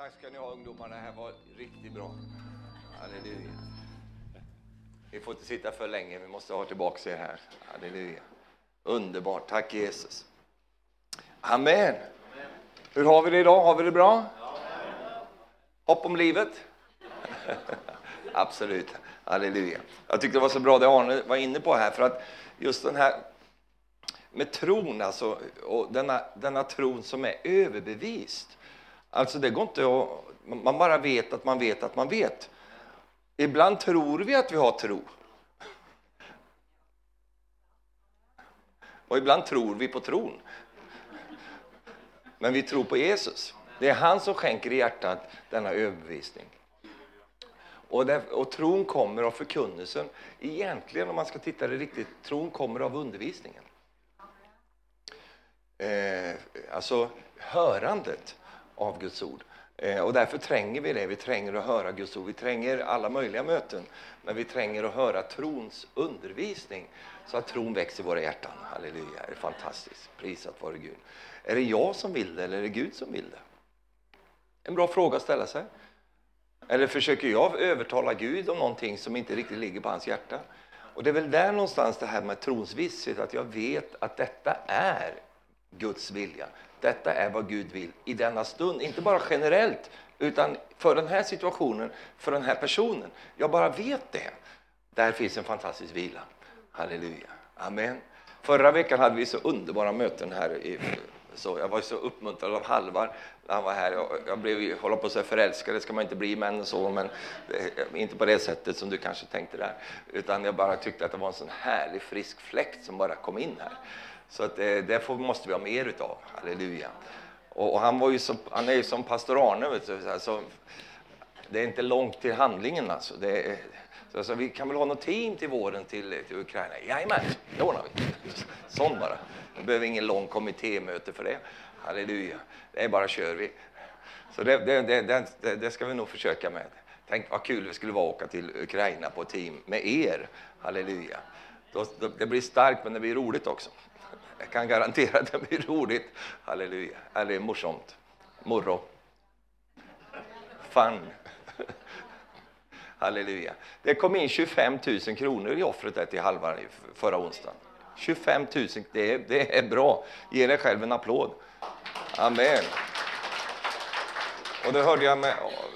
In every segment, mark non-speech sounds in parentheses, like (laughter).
Tack ska ni ha ungdomarna, det här var riktigt bra. Halleluja. Vi får inte sitta för länge, vi måste ha tillbaka er här. Halleluja. Underbart, tack Jesus. Amen. Hur har vi det idag? Har vi det bra? Hopp om livet? (laughs) Absolut, halleluja. Jag tyckte det var så bra det Arne var inne på här, för att just den här med tron, alltså, och denna, denna tron som är överbevist. Alltså det går inte att, man bara vet att man vet att man vet. Ibland tror vi att vi har tro. Och ibland tror vi på tron. Men vi tror på Jesus. Det är han som skänker i hjärtat denna överbevisning. Och, där, och tron kommer av förkunnelsen. Egentligen, om man ska titta det riktigt, tron kommer av undervisningen. Eh, alltså hörandet av Guds ord. Eh, och därför tränger vi det. Vi tränger att höra Guds ord. Vi tränger alla möjliga möten. Men vi tränger att höra trons undervisning så att tron växer i våra hjärtan. Halleluja, det är fantastiskt. Prisat vare Gud. Är det jag som vill det eller är det Gud som vill det? En bra fråga att ställa sig. Eller försöker jag övertala Gud om någonting som inte riktigt ligger på hans hjärta? Och det är väl där någonstans det här med trons visshet, att jag vet att detta är Guds vilja. Detta är vad Gud vill i denna stund, inte bara generellt, utan för den här situationen, för den här personen. Jag bara vet det. Där finns en fantastisk vila. Halleluja. Amen. Förra veckan hade vi så underbara möten här. I, så jag var så uppmuntrad av Halvar när han var här. Jag, jag blev, hålla på att säga förälskad, det ska man inte bli men så, men eh, inte på det sättet som du kanske tänkte där. Utan jag bara tyckte att det var en sån härlig frisk fläkt som bara kom in här. Så att eh, det, får, måste vi ha mer utav. Halleluja. Och, och han, var ju så, han är ju som pastor Arne. Vet du, så, det är inte långt till handlingen. Alltså. Det är, så alltså, vi kan väl ha något team till våren till, till Ukraina? Jajamän, det ordnar vi. Sån bara. Vi behöver ingen lång kommittémöte för det. Halleluja. Det är bara kör vi. Så det, det, det, det, ska vi nog försöka med. Tänk vad kul det skulle vara att åka till Ukraina på team med er. Halleluja. Då, det blir starkt men det blir roligt också. Jag kan garantera att det blir roligt. Halleluja. Eller morsomt. Morro. Fun. Halleluja. Det kom in 25 000 kronor i offret där till halva förra onsdagen. 25 000, det är, det är bra. Ge dig själv en applåd. Amen. Och då hörde jag med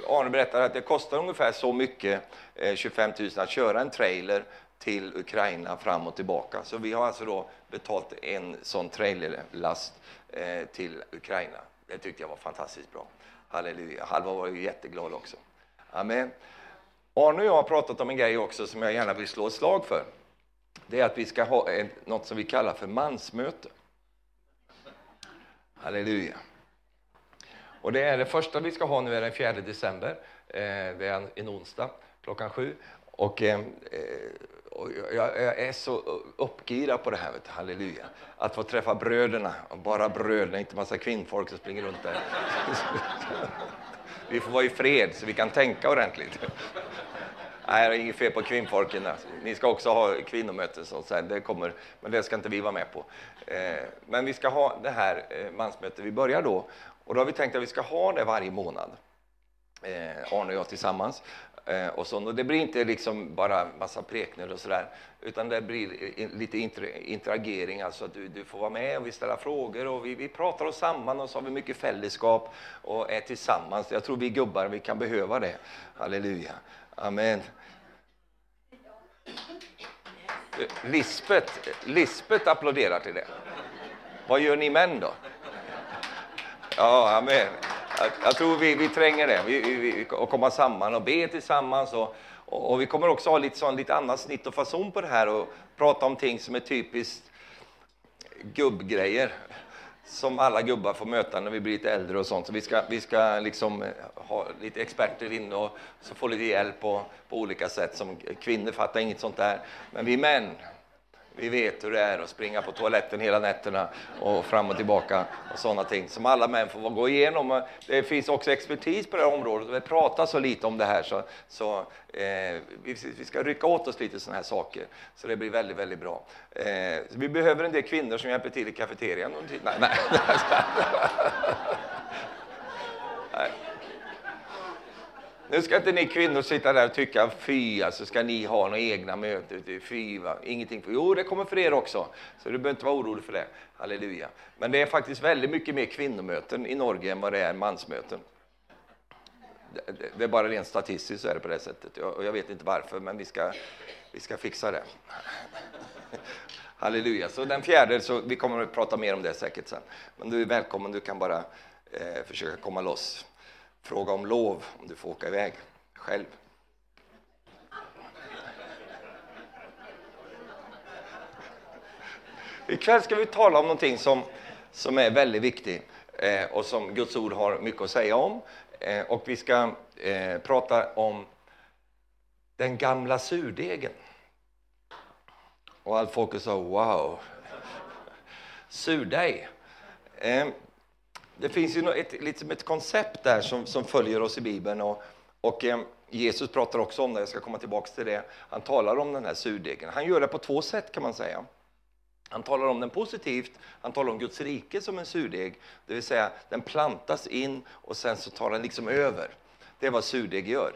Arne berätta att det kostar ungefär så mycket, eh, 25 000, att köra en trailer till Ukraina fram och tillbaka. Så vi har alltså då betalt en sån trailerlast eh, till Ukraina. Det tyckte jag var fantastiskt bra. Halleluja. Halva var ju jätteglad också. Amen. Arne och jag har pratat om en grej också som jag gärna vill slå ett slag för. Det är att vi ska ha ett, något som vi kallar för mansmöte. Halleluja. Och det är det första vi ska ha nu är den 4 december. Eh, det är en onsdag klockan sju. Och, eh, eh och jag, jag, är så uppgirad på det här, vet, halleluja. Att få träffa bröderna, bara bröderna, inte massa kvinnfolk som springer runt där. (laughs) vi får vara i fred så vi kan tänka ordentligt. Nej, det är inget fel på kvinnfolken. Alltså. Ni ska också ha kvinnomöte, så det kommer, men det ska inte vi vara med på. Eh, men vi ska ha det här eh, mansmötet, vi börjar då. Och då har vi tänkt att vi ska ha det varje månad. Eh, Arne och jag tillsammans. Eh, och, så, och det blir inte liksom bara massa prekner och sådär, utan det blir lite interagering, alltså att du, du får vara med och vi ställer frågor och vi, vi pratar oss samman och så har vi mycket fällskap och är tillsammans. Jag tror vi gubbar, vi kan behöva det. Halleluja. Amen. Eh, Lisbet, Lisbet applåderar till det. Vad gör ni män då? Ja, amen. Jag, tror vi, vi tränger det, vi, vi, vi, att komma samman och be tillsammans. Och, och, och, vi kommer också ha lite, sån, lite annat snitt och fason på det här och prata om ting som är typiskt gubbgrejer som alla gubbar får möta när vi blir lite äldre och sånt. Så vi ska, vi ska liksom eh, ha lite experter inne och så få lite hjälp på, på olika sätt. Som kvinnor fattar inget sånt där, men vi män, vi vet hur det är att springa på toaletten hela nätterna och fram och tillbaka och sådana ting som alla män får gå igenom. Det finns också expertis på det här området och vi pratar så lite om det här så, så eh, vi, vi, ska rycka åt oss lite sådana här saker så det blir väldigt, väldigt bra. Eh, vi behöver en del kvinnor som hjälper till i kafeterian. Nej, nej. (laughs) nej. Nu ska inte ni kvinnor sitta där och tycka fy, alltså ska ni ha några egna möten, fy, va? ingenting. Jo, det kommer för er också, så du behöver inte vara orolig för det. Halleluja. Men det är faktiskt väldigt mycket mer kvinnomöten i Norge än vad det är mansmöten. Det är bara rent statistiskt så är det på det sättet. Och jag vet inte varför, men vi ska, vi ska fixa det. (laughs) Halleluja. Så den fjärde, så vi kommer att prata mer om det säkert sen. Men du är välkommen, du kan bara eh, försöka komma loss. Fråga om lov om du får åka iväg själv. Ikväll ska vi tala om någonting som, som är väldigt viktigt eh, och som Guds ord har mycket att säga om. Eh, och vi ska eh, prata om den gamla surdegen. Och allt folket sa wow. Surdeg. Eh, det finns ju ett, liksom ett koncept där som, som följer oss i Bibeln. Och, och eh, Jesus pratar också om det, jag ska komma tillbaka till det. Han talar om den här surdegen. Han gör det på två sätt kan man säga. Han talar om den positivt, han talar om Guds rike som en surdeg, det vill säga den plantas in och sen så tar den liksom över. Det är vad surdeg gör.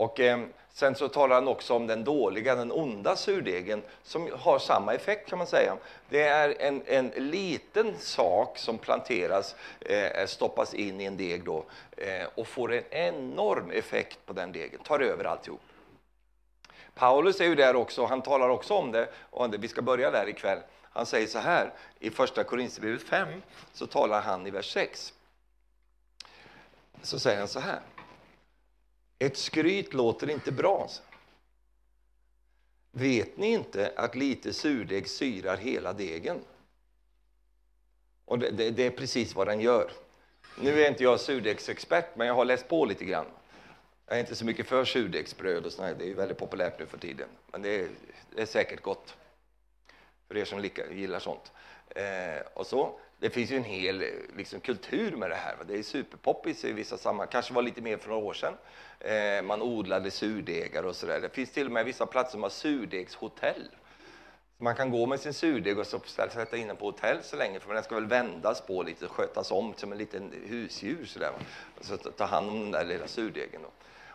Och eh, sen så talar han också om den dåliga, den onda surdegen som har samma effekt kan man säga. Det är en, en liten sak som planteras, eh, stoppas in i en deg då eh, och får en enorm effekt på den degen, tar över alltihop. Paulus är ju där också, han talar också om det och vi ska börja där ikväll. Han säger så här i första Korinthierbrevet 5, så talar han i vers 6. Så säger han så här. Ett skryt låter inte bra. Vet ni inte att lite surdeg syrar hela degen? Och det, det, det, är precis vad den gör. Nu är inte jag surdegsexpert, men jag har läst på lite grann. Jag är inte så mycket för surdegsbröd och sånt, det är väldigt populärt nu för tiden. Men det är, det är säkert gott för er som gillar sånt. Eh, och så. Det finns ju en hel eh, liksom, kultur med det här. Det är superpoppis i vissa sammanhang. kanske var lite mer för några år sedan. Eh, man odlade surdegar och sådär. Det finns till och med vissa platser som har surdegshotell. Man kan gå med sin surdeg och så sätta in den på hotell så länge, för den ska väl vändas på lite och skötas om som en liten husdjur. Så där. Så ta hand om den där lilla surdegen. Då.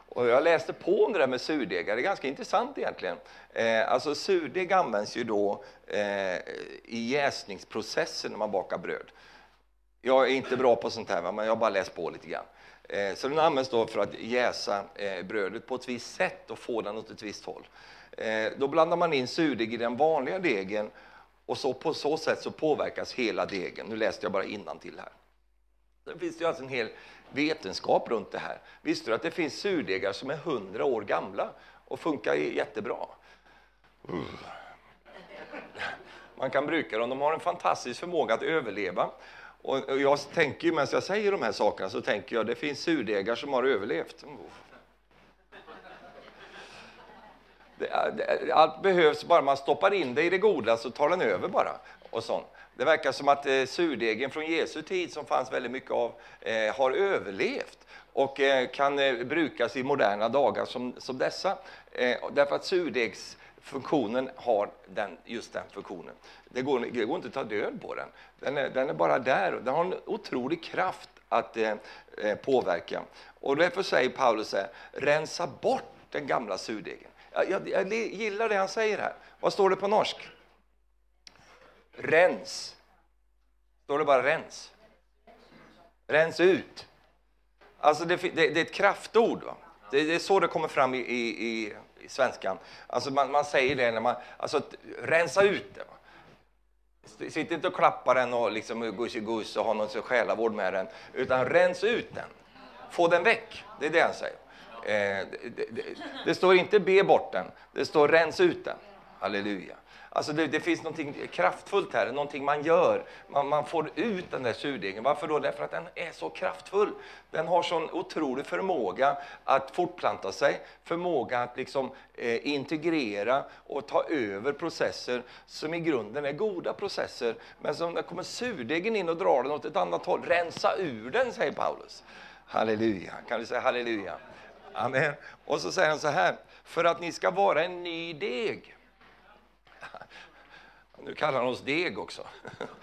Och jag läste på om det där med surdegar, det är ganska intressant egentligen. Eh, alltså surdeg används ju då eh, i jäsningsprocessen när man bakar bröd. Jag är inte bra på sånt här, men jag har bara läst på lite grann. Eh, så den används då för att jäsa eh, brödet på ett visst sätt och få den åt ett visst håll. Eh, då blandar man in surdeg i den vanliga degen och så på så sätt så påverkas hela degen. Nu läste jag bara till här. Sen finns det alltså en hel vetenskap runt det här. Visste du att det finns surdegar som är hundra år gamla och funkar jättebra? Man kan bruka dem, de har en fantastisk förmåga att överleva. Och jag tänker, ju medan jag säger de här sakerna, så tänker jag det finns surdegar som har överlevt. allt behövs bara man stoppar in det i det goda så tar den över bara. Och sånt. Det verkar som att eh, surdegen från Jesu tid, som fanns väldigt mycket av, eh, har överlevt och eh, kan eh, brukas i moderna dagar som, som dessa. Eh, därför att surdegsfunktionen har den, just den funktionen. Det går, det går inte att ta död på den. Den är, den är bara där. Den har en otrolig kraft att eh, eh påverka. Och därför säger Paulus här, rensa bort den gamla surdegen. Jag, jag, jag gillar det han säger här. Vad står det på norsk? Rens. Står det bara rens? Rens ut. Alltså det, det, det är ett kraftord. Va? Det, det, är så det kommer fram i, i, i, i svenskan. Alltså man, man, säger det när man... Alltså rensa ut det. Va? Sitt inte och klappa den och liksom guss och ha någon själavård med den. Utan rens ut den. Få den väck. Det är det han säger. Eh, det, det, det, står inte be bort den. Det står rens ut den. Halleluja. Alltså det, det, finns något kraftfullt här, någonting man gör. Man, man, får ut den där surdegen. Varför då? Därför att den är så kraftfull. Den har sån otrolig förmåga att fortplanta sig, förmåga att liksom, eh, integrera och ta över processer som i grunden är goda processer. Men som när kommer surdegen in och drar den åt ett annat håll. Rensa ur den, säger Paulus. Halleluja. Kan du säga halleluja? Amen. Och så säger han så här, för att ni ska vara en ny deg nu kallar han oss deg också.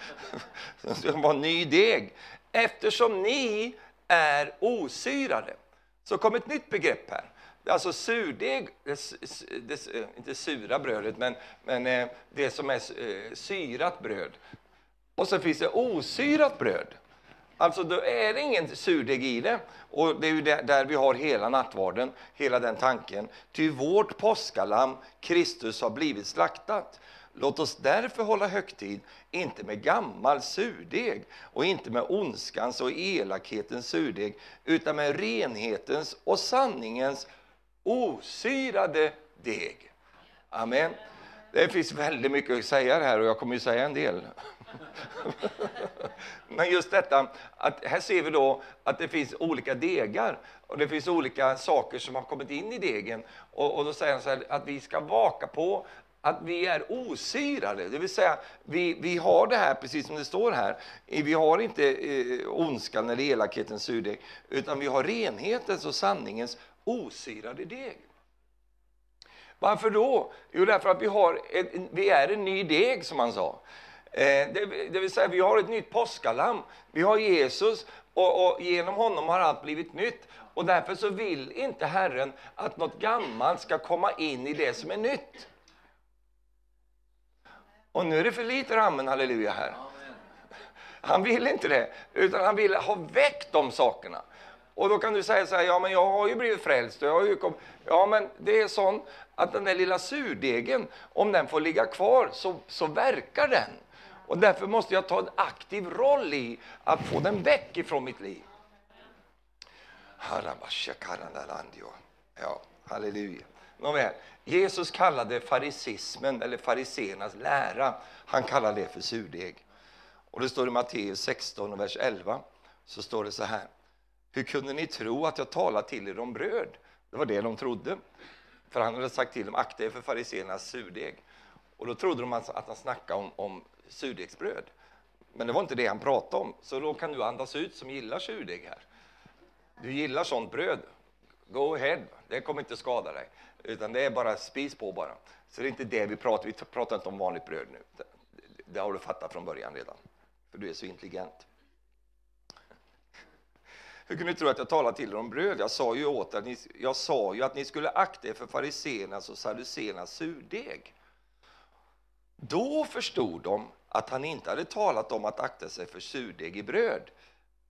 (laughs) Det ska vara ny deg. Eftersom ni är osyrade. så kom ett nytt begrepp här. Alltså surdeg, det, det, eh, inte sura brödet, men, men eh, det som är eh, syrat bröd. Och så finns det osyrat bröd. Alltså då är det ingen surdeg i det. Och det är ju där vi har hela nattvarden, hela den tanken. Ty vårt påskalamm, Kristus, har blivit slaktat. Låt oss därför hålla högtid, inte med gammal surdeg och inte med ondskans och elakhetens surdeg, utan med renhetens och sanningens osyrade deg. Amen. Det finns väldigt mycket att säga här och jag kommer att säga en del. (laughs) Men just detta, att här ser vi då att det finns olika degar och det finns olika saker som har kommit in i degen. Och, och då säger han så här, att vi ska vaka på att vi är osyrade, det vill säga vi, vi har det här precis som det står här. Vi har inte eh, ondskan eller elakhetens surdeg, utan vi har renhetens och sanningens osyrade deg. Varför då? Jo, därför att vi, har ett, vi är en ny deg, som han sa. Eh, det, det, vill säga, vi har ett nytt påskalamm. Vi har Jesus och, och, genom honom har allt blivit nytt. Och därför så vill inte Herren att något gammalt ska komma in i det som är nytt. Och nu är det för lite amen, halleluja här. Han vill inte det, utan han vill ha väckt de sakerna. Och då kan du säga så här, ja men jag har ju blivit frälst. Jag har ju kom... Ja men det är sånt att den där lilla surdegen, om den får ligga kvar så, så verkar den. Och därför måste jag ta en aktiv roll i att få den väck ifrån mitt liv. Ja, halleluja. Nåväl, Jesus kallade farisismen, eller fariseernas lära, han kallade det för surdeg. Och det står i Matteus 16, vers 11, så står det så här. Hur kunde ni tro att jag talade till er om bröd? Det var det de trodde. För han hade sagt till dem, akta er för fariséernas surdeg. Och då trodde de alltså att han snackade om, om surdegsbröd. Men det var inte det han pratade om. Så då kan du andas ut som gillar surdeg här. Du gillar sånt bröd. Go ahead, det kommer inte skada dig. Utan det är bara spis på bara. Så det är inte det vi pratar Vi pratar inte om vanligt bröd nu. Det, det har du fattat från början redan. För du är så intelligent. Hur kunde ni tro att jag talade till er om bröd? Jag sa ju åt att ni, jag sa ju att ni skulle akta er för fariséernas och saduceernas surdeg. Då förstod de att han inte hade talat om att akta sig för surdeg i bröd,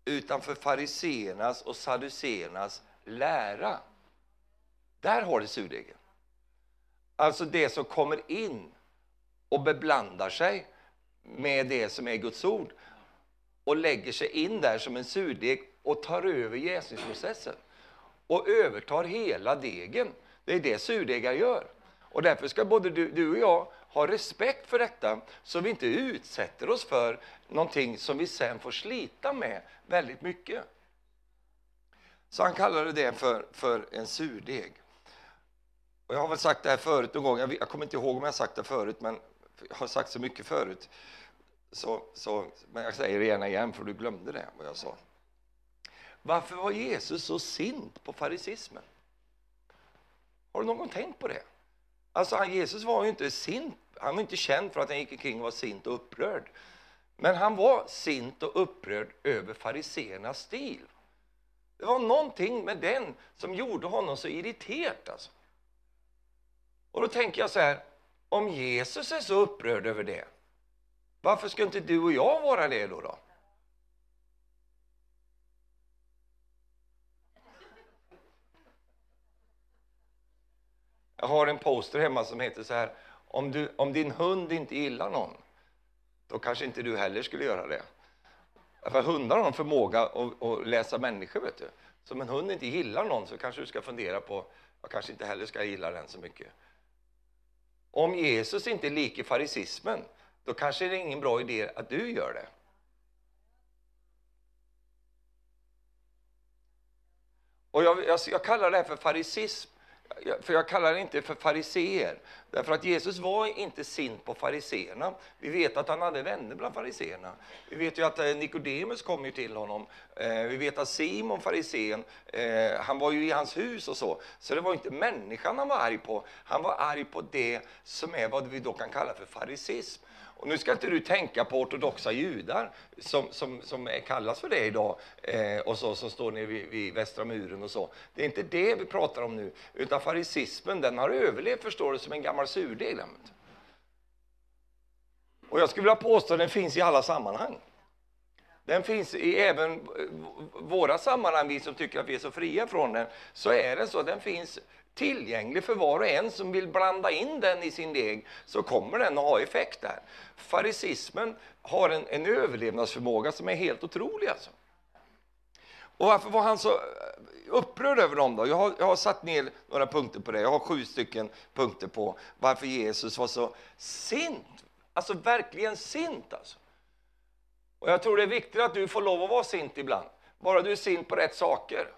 utan för fariséernas och saduceernas lära. Där har du surdegen. Alltså det som kommer in och beblandar sig med det som är Guds ord och lägger sig in där som en surdeg och tar över jäsningsprocessen och övertar hela degen. Det är det surdegar gör. Och därför ska både du, du och jag ha respekt för detta så vi inte utsätter oss för någonting som vi sen får slita med väldigt mycket. Så han kallade det för, för en surdeg. Och jag har väl sagt det här förut någon gång, jag, jag kommer inte ihåg om jag sagt det förut, men jag har sagt så mycket förut. Så, så, men jag säger det gärna igen, för du glömde det, vad jag sa. Varför var Jesus så sint på farisismen? Har du någon gång tänkt på det? Alltså, Jesus var ju inte sint, han var inte känd för att han gick omkring och var sint och upprörd. Men han var sint och upprörd över fariseernas stil. Det var någonting med den som gjorde honom så irriterad. Alltså. Och då tänker jag så här, om Jesus är så upprörd över det, varför ska inte du och jag vara det då? då? Jag har en poster hemma som heter så här, om, du, om din hund inte gillar någon, då kanske inte du heller skulle göra det. För hundar har en förmåga att, att läsa människor, vet du. Så om en hund inte gillar någon så kanske du ska fundera på, jag kanske inte heller ska gilla den så mycket. Om Jesus inte är lik farisismen, då kanske det är ingen bra idé att du gör det. Och jag, jag, jag kallar det här för farisism för jag kallar det inte för fariseer, därför att Jesus var inte sint på fariseerna. Vi vet att han hade vänner bland fariseerna. Vi vet ju att eh, Nikodemus kom ju till honom. Eh, vi vet att Simon, farisén, eh, han var ju i hans hus och så. Så det var inte människan han var arg på, han var arg på det som är vad vi då kan kalla för farisism. Och nu ska inte du tänka på ortodoxa judar som, som, som kallas för det idag eh, och så, som står nere vid, vid, västra muren och så. Det är inte det vi pratar om nu, utan farisismen den har överlevt förstår du, som en gammal surdeg. Och jag skulle vilja påstå att den finns i alla sammanhang. Den finns i även våra sammanhang, vi som tycker att vi är så fria från den, så är det så. Den finns tillgänglig för var och en som vill blanda in den i sin deg, så kommer den att ha effekt där. Farisismen har en, en överlevnadsförmåga som är helt otrolig. Alltså. Och varför var han så upprörd över dem då? Jag har, jag har satt ner några punkter på det. Jag har sju stycken punkter på varför Jesus var så sint. Alltså verkligen sint alltså. Och jag tror det är viktigt att du får lov att vara sint ibland. Bara du är sint på rätt saker.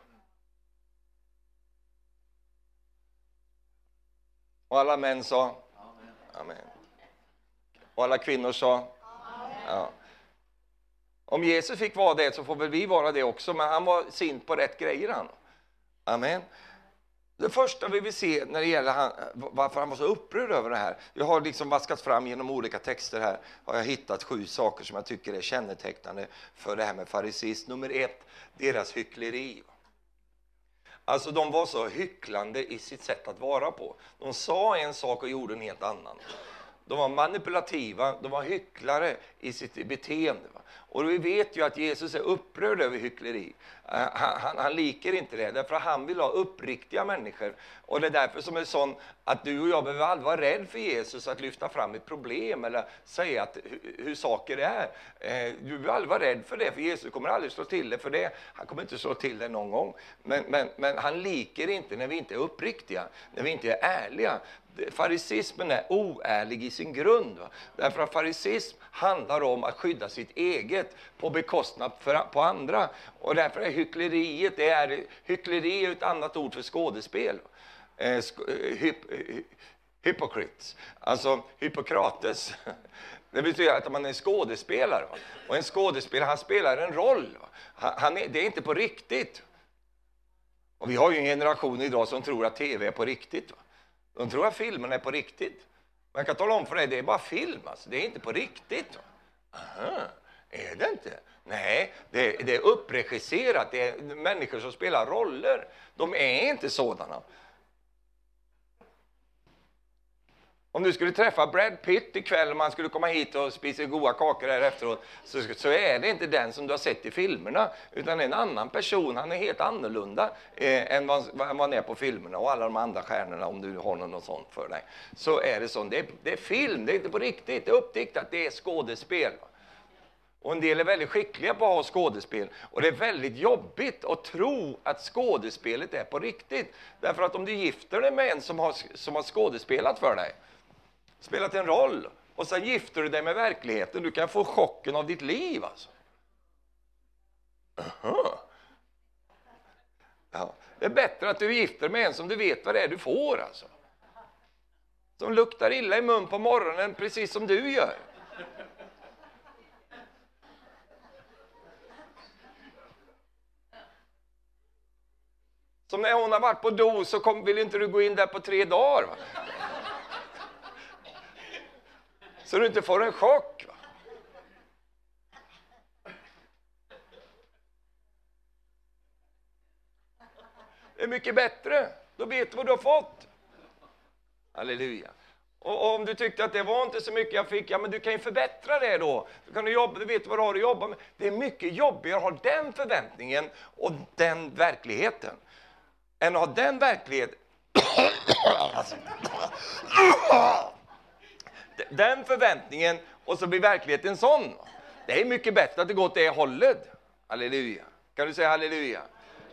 Och alla män sa? Amen. Och alla kvinnor sa? Ja. Om Jesus fick vara det så får väl vi vara det också, men han var sint på rätt grejer han. Amen. Det första vi vill se när det gäller han, varför han var så upprörd över det här. Jag har liksom vaskat fram genom olika texter här, har jag hittat sju saker som jag tycker är kännetecknande för det här med farisism. Nummer ett, deras hyckleri. Alltså de var så hycklande i sitt sätt att vara på. De sa en sak och gjorde en helt annan. De var manipulativa, de var hycklare i sitt beteende. Och vi vet ju att Jesus är upprörd över hyckleri. Eh, han, han, han liker inte det, därför att han vill ha uppriktiga människor. Och det är därför som är sån att du och jag behöver aldrig vara rädd för Jesus att lyfta fram ett problem eller säga att, hur, hur saker är. Eh, du behöver aldrig vara rädd för det, för Jesus kommer aldrig slå till dig för det. Han kommer inte slå till dig någon gång. Men, men, men han liker inte när vi inte är uppriktiga, när vi inte är ärliga farisismen är oärlig i sin grund. Va? Därför att farisism handlar om att skydda sitt eget på bekostnad för, på andra. Och därför är hyckleriet, det är, hyckleri är ett annat ord för skådespel. Eh, sk eh, hyp, eh, hypocrites, alltså Hippokrates. (laughs) Det betyder att man är skådespelare. Va? Och en skådespelare, han spelar en roll. Han, är, det är inte på riktigt. Och vi har ju en generation idag som tror att tv är på riktigt. Va? De tror att filmen är på riktigt. Men jag kan tala om för dig, det är bara film. Alltså. Det är inte på riktigt. Är det inte? Nej, det, det är uppregisserat. Det är människor som spelar roller. De är inte sådana. Om du skulle träffa Brad Pitt ikväll och man skulle komma hit och spisa goda kakor här efteråt så, så är det inte den som du har sett i filmerna utan en annan person. Han är helt annorlunda eh, än vad, vad han är på filmerna och alla de andra stjärnorna om du har något sånt för dig. Så är det så. Det det är film, det är inte på riktigt, det är uppdiktat, det är skådespel. Och en del är väldigt skickliga på att ha skådespel. Och det är väldigt jobbigt att tro att skådespelet är på riktigt. Därför att om du gifter dig med en som har, som har skådespelat för dig spelat en roll. Och sen gifter du dig med verkligheten. Du kan få chocken av ditt liv. Alltså. Aha. ja. Det är bättre att du gifter med en som du vet vad det är du får. Alltså. Som luktar illa i mun på morgonen, precis som du gör. Som när hon har varit på do så kom, vill inte du gå in där på tre dagar. Va? Så du inte får en chock. Va? Det är mycket bättre. Då vet du vad du har fått. Halleluja. Och om du tyckte att det var inte så mycket jag fick, ja men du kan ju förbättra det då. Du kan du jobba, du vet vad du har att jobba med. Det är mycket jobbigare att ha den förväntningen och den verkligheten. Än att ha den verkligheten den förväntningen och så blir verkligheten sån. Det är mycket bättre att det går åt det hållet. Halleluja. Kan du säga halleluja?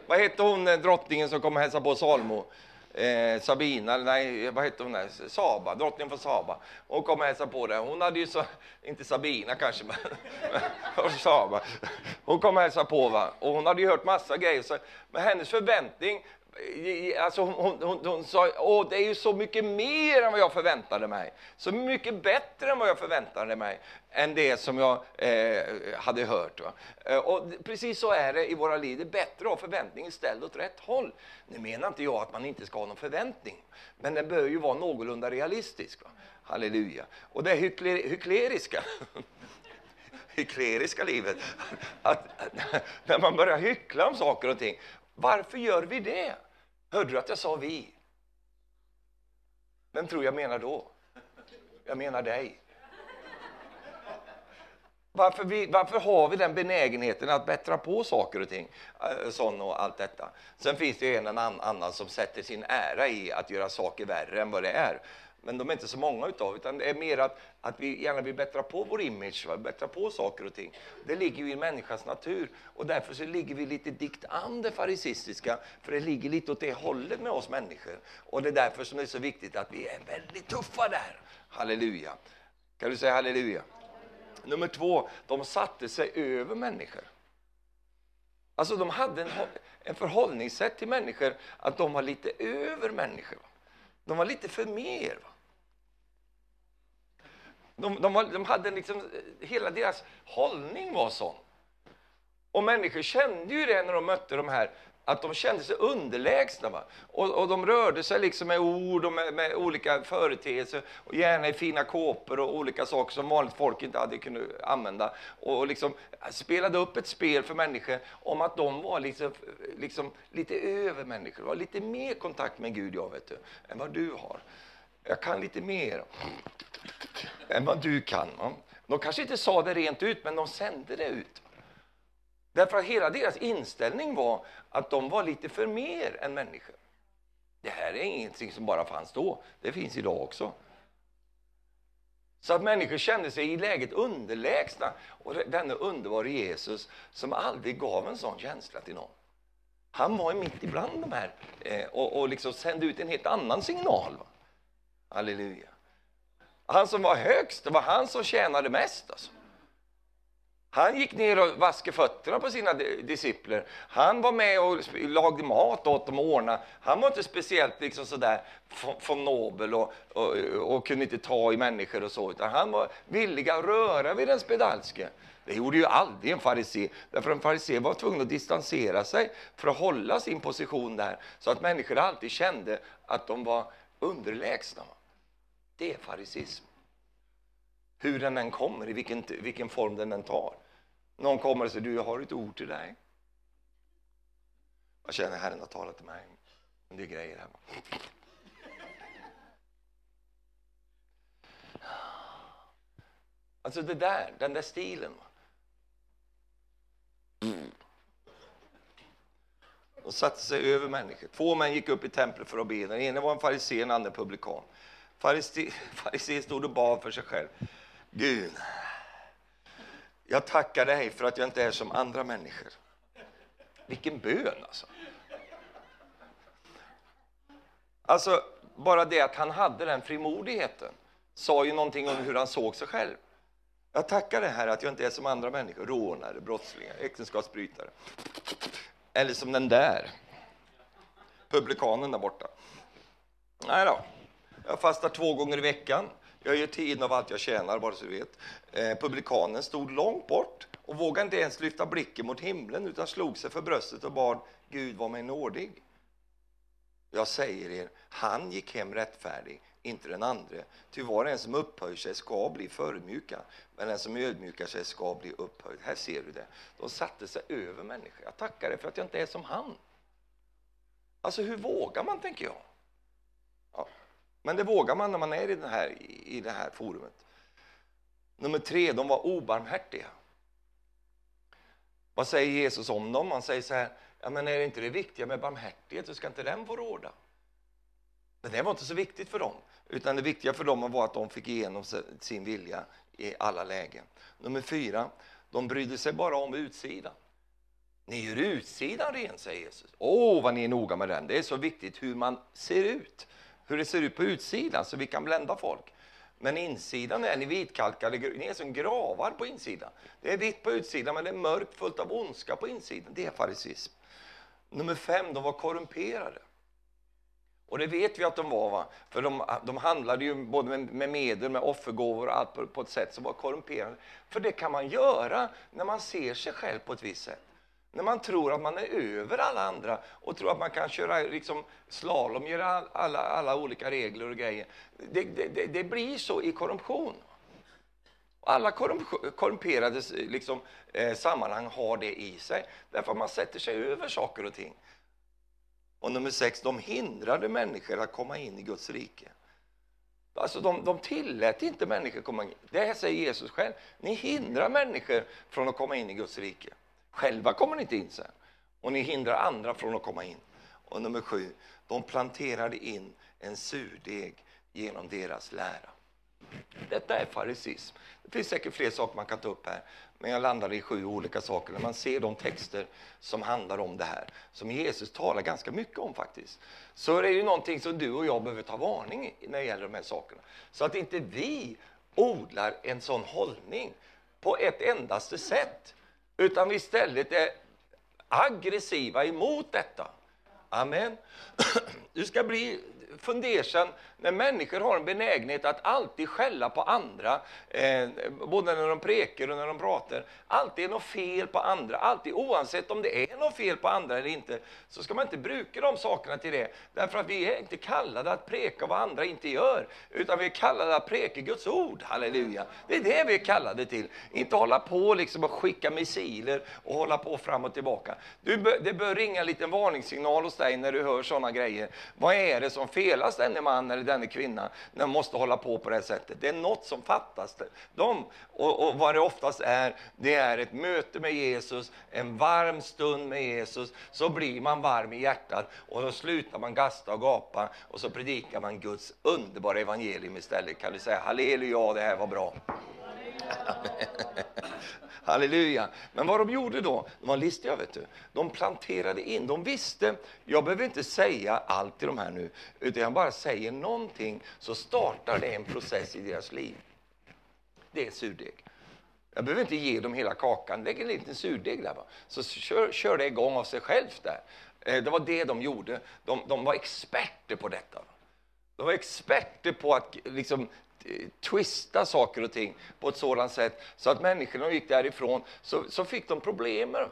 Vad hette hon, eh, drottningen som kom och hälsade på Salmo? Eh, Sabina, nej, vad hette hon? Där? Saba, drottningen från Saba. Hon kom och hälsade på där. Hon hade ju så, inte Sabina kanske, men Saba. Hon kom och hälsade på va? och hon hade ju hört massa grejer. Så, men hennes förväntning Alltså hon, hon, hon, sa, åh det är ju så mycket mer än vad jag förväntade mig. Så mycket bättre än vad jag förväntade mig, än det som jag eh, hade hört. Va? Eh, och precis så är det i våra liv, det är bättre att ha förväntningen ställd åt rätt håll. Nu menar inte jag att man inte ska ha någon förväntning, men den bör ju vara någorlunda realistisk. Va? Halleluja. Och det hyckler, hyckleriska, (laughs) hyckleriska livet, (laughs) att, när man börjar hyckla om saker och ting, varför gör vi det? Hörde du att jag sa vi? Vem tror jag menar då? Jag menar dig. Varför, vi, varför, har vi den benägenheten att bättra på saker och ting? Eh, sån och allt detta. Sen finns det en annan som sätter sin ära i att göra saker värre än vad det är men de är inte så många utav utan det är mer att, att vi gärna vill bättra på vår image, va? bättra på saker och ting. Det ligger ju i människans natur och därför så ligger vi lite dikt an det farisistiska, för det ligger lite åt det hållet med oss människor. Och det är därför som det är så viktigt att vi är väldigt tuffa där. Halleluja. Kan du säga halleluja? Nummer två, de satte sig över människor. Alltså de hade en, en förhållningssätt till människor att de var lite över människor. De var lite för mer. Va? De, de, var, de hade liksom, eh, hela deras hållning var sån. Och människor kände ju det när de mötte de här, att de kände sig underlägsna. Va? Och, och de rörde sig liksom med ord och med, med, olika företeelser, och gärna i fina kåpor och olika saker som vanligt folk inte hade kunnat använda. Och liksom eh, spelade upp ett spel för människor om att de var liksom, eh, liksom lite över människor, var lite mer kontakt med Gud, jag vet du, än vad du har. Jag kan lite mer än vad du kan. De kanske inte sa det rent ut, men de sände det ut. Därför att hela deras inställning var att de var lite för mer än människor. Det här är ingenting som bara fanns då, det finns idag också. Så att människor kände sig i läget underlägsna. Och denne underbara Jesus som aldrig gav en sån känsla till någon. Han var mitt ibland de här eh, och, och liksom sände ut en helt annan signal. Va? Halleluja. Han som var högst, det var han som tjänade mest. Alltså. Han gick ner och vaskade fötterna på sina discipler. Han var med och lagade mat åt dem och ordnade. Han var inte speciellt liksom sådär von nobel och, och, och, kunde inte ta i människor och så, utan han var villig att röra vid den spedalske. Det gjorde ju aldrig en farisé, därför en farisé var tvungen att distansera sig för att hålla sin position där, så att människor alltid kände att de var underlägsna. Det är farisism. Hur den än kommer, i vilken, vilken form den än tar. Någon kommer och säger, du jag har ett ord till dig. Jag känner Herren har talat till mig. Men det är grejer här. Alltså det där, den där stilen. De satte sig över människor. Två män gick upp i templet för att be. Den ene var en farisé, den andra publikan. Farisén (laughs) stod och bad för sig själv. Gud, jag tackar dig för att jag inte är som andra människor. Vilken bön alltså. Alltså, bara det att han hade den frimodigheten sa ju någonting om hur han såg sig själv. Jag tackar dig här att jag inte är som andra människor, rånare, brottslingar, äktenskapsbrytare. Eller som den där publikanen där borta. Nej då. Jag fastar två gånger i veckan. Jag ger tiden av allt jag tjänar, bara så du vet. Eh, publikanen stod långt bort och vågade inte ens lyfta blicken mot himlen utan slog sig för bröstet och bad Gud var mig nådig. Jag säger er, han gick hem rättfärdig, inte den andre. Ty var och en som upphöjer sig ska bli förödmjukad, men den som ödmjukar sig ska bli upphöjd. Här ser du det. De satte sig över människor. Jag tackar dig för att jag inte är som han. Alltså, hur vågar man, tänker jag? Ja. Men det vågar man när man är i, den här, i det här forumet. Nummer tre, de var obarmhärtiga. Vad säger Jesus om dem? Han säger så här, ja, men är det inte det viktiga med barmhärtighet, så ska inte den få råda? Men det var inte så viktigt för dem, utan det viktiga för dem var att de fick igenom sin vilja i alla lägen. Nummer fyra, de brydde sig bara om utsidan. Ni gör utsidan ren, säger Jesus. Åh, oh, vad ni är noga med den. Det är så viktigt hur man ser ut hur det ser ut på utsidan så vi kan blända folk. Men insidan är ni vitkalkade, ni är som gravar på insidan. Det är vitt på utsidan men det är mörkt fullt av ondska på insidan. Det är farisism. Nummer fem, de var korrumperade. Och det vet vi att de var, va? för de, de handlade ju både med, med medel, med offergåvor och allt på, på, ett sätt som var korrumperande. För det kan man göra när man ser sig själv på ett visst sätt. När man tror att man är över alla andra och tror att man kan köra liksom, slalom, göra alla, alla olika regler och grejer. Det, det, det blir så i korruption. Alla korrumperade liksom, eh, sammanhang har det i sig, därför att man sätter sig över saker och ting. Och nummer sex, de hindrade människor att komma in i Guds rike. Alltså de, de tillät inte människor komma in. Det här säger Jesus själv. Ni hindrar människor från att komma in i Guds rike. Själva kommer ni inte in sen. Och ni hindrar andra från att komma in. Och nummer sju, de planterade in en surdeg genom deras lära. Detta är farisism. Det finns säkert fler saker man kan ta upp här, men jag landade i sju olika saker. När man ser de texter som handlar om det här, som Jesus talar ganska mycket om faktiskt, så är det ju någonting som du och jag behöver ta varning i när det gäller de här sakerna. Så att inte vi odlar en sån hållning på ett endaste sätt, utan vi istället är aggressiva emot detta. Amen. (clears throat) Du ska bli fundersam när människor har en benägenhet att alltid skälla på andra, eh, både när de prekar och när de pratar. Alltid är något fel på andra, alltid oavsett om det är något fel på andra eller inte, så ska man inte bruka de sakerna till det. Därför att vi är inte kallade att preka vad andra inte gör, utan vi är kallade att preka Guds ord. Halleluja! Det är det vi är kallade till. Inte hålla på liksom och skicka missiler och hålla på fram och tillbaka. Du, det bör ringa en liten varningssignal hos dig när du hör sådana grejer. Vad är det som felas denne man eller denne kvinna när de måste hålla på på det här sättet. Det är något som fattas. De, och, och vad det oftast är, det är ett möte med Jesus, en varm stund med Jesus, så blir man varm i hjärtat och då slutar man gasta och gapa och så predikar man Guds underbara evangelium istället. Kan du säga halleluja, det här var bra. Halleluja. (laughs) Halleluja! Men vad de gjorde då, de var listiga vet du. De planterade in, de visste, jag behöver inte säga allt till de här nu, utan jag bara säger någonting så startar det en process i deras liv. Det är surdeg. Jag behöver inte ge dem hela kakan, lägg en liten surdeg där bara. Så kör, kör det igång av sig självt där. Eh, det var det de gjorde. De, de var experter på detta. De var experter på att liksom twista saker och ting på ett sådant sätt så att människorna gick därifrån så, så fick de problem med det.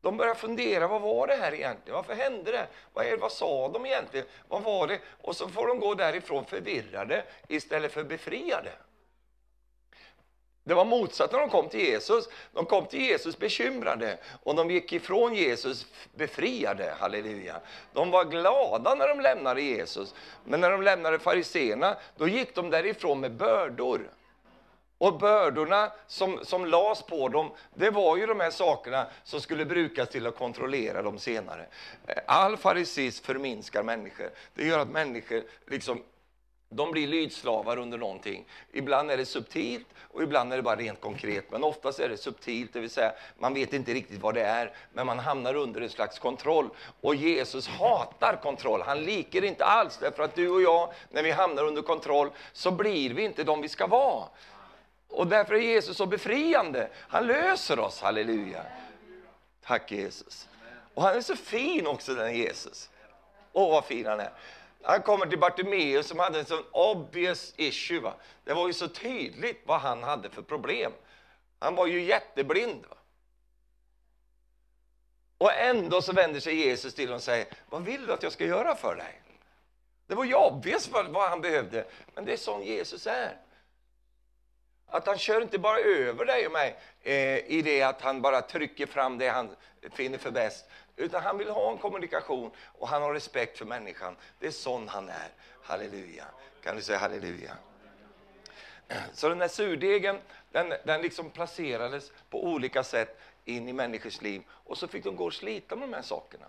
De började fundera, vad var det här egentligen? Varför hände det? Vad, är, vad sa de egentligen? Vad var det? Och så får de gå därifrån förvirrade istället för befriade. Det var motsatt när de kom till Jesus. De kom till Jesus bekymrade och de gick ifrån Jesus befriade. Halleluja. De var glada när de lämnade Jesus. Men när de lämnade fariseerna, då gick de därifrån med bördor. Och bördorna som, som lades på dem, det var ju de här sakerna som skulle brukas till att kontrollera dem senare. All farisism förminskar människor. Det gör att människor liksom de blir lydslavar under någonting. Ibland är det subtilt och ibland är det bara rent konkret. Men oftast är det subtilt, det vill säga man vet inte riktigt vad det är, men man hamnar under en slags kontroll. Och Jesus hatar kontroll. Han liker inte alls, därför att du och jag, när vi hamnar under kontroll, så blir vi inte de vi ska vara. Och därför är Jesus så befriande. Han löser oss, halleluja. Tack Jesus. Och han är så fin också, den Jesus. Åh, vad fin han är. Han kommer till Bartimeus som hade en sån obvious issue. Va? Det var ju så tydligt vad han hade för problem. Han var ju jätteblind. Va? Och ändå så vänder sig Jesus till honom och säger, vad vill du att jag ska göra för dig? Det var ju obvious vad han behövde, men det är sån Jesus är. Att han kör inte bara över dig och mig eh, i det att han bara trycker fram det han finner för bäst, utan han vill ha en kommunikation och han har respekt för människan. Det är sån han är. Halleluja. Kan du säga halleluja? Så den där surdegen, den, den liksom placerades på olika sätt in i människors liv och så fick de gå och slita med de här sakerna.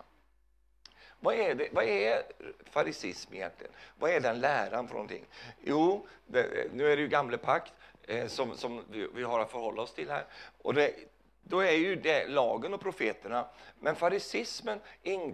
Vad är, det, vad är farisism egentligen? Vad är den läran för någonting? Jo, det, nu är det ju gamle pakt eh, som, som vi, vi, har att förhålla oss till här. Och det, då är ju det lagen och profeterna. Men farisismen,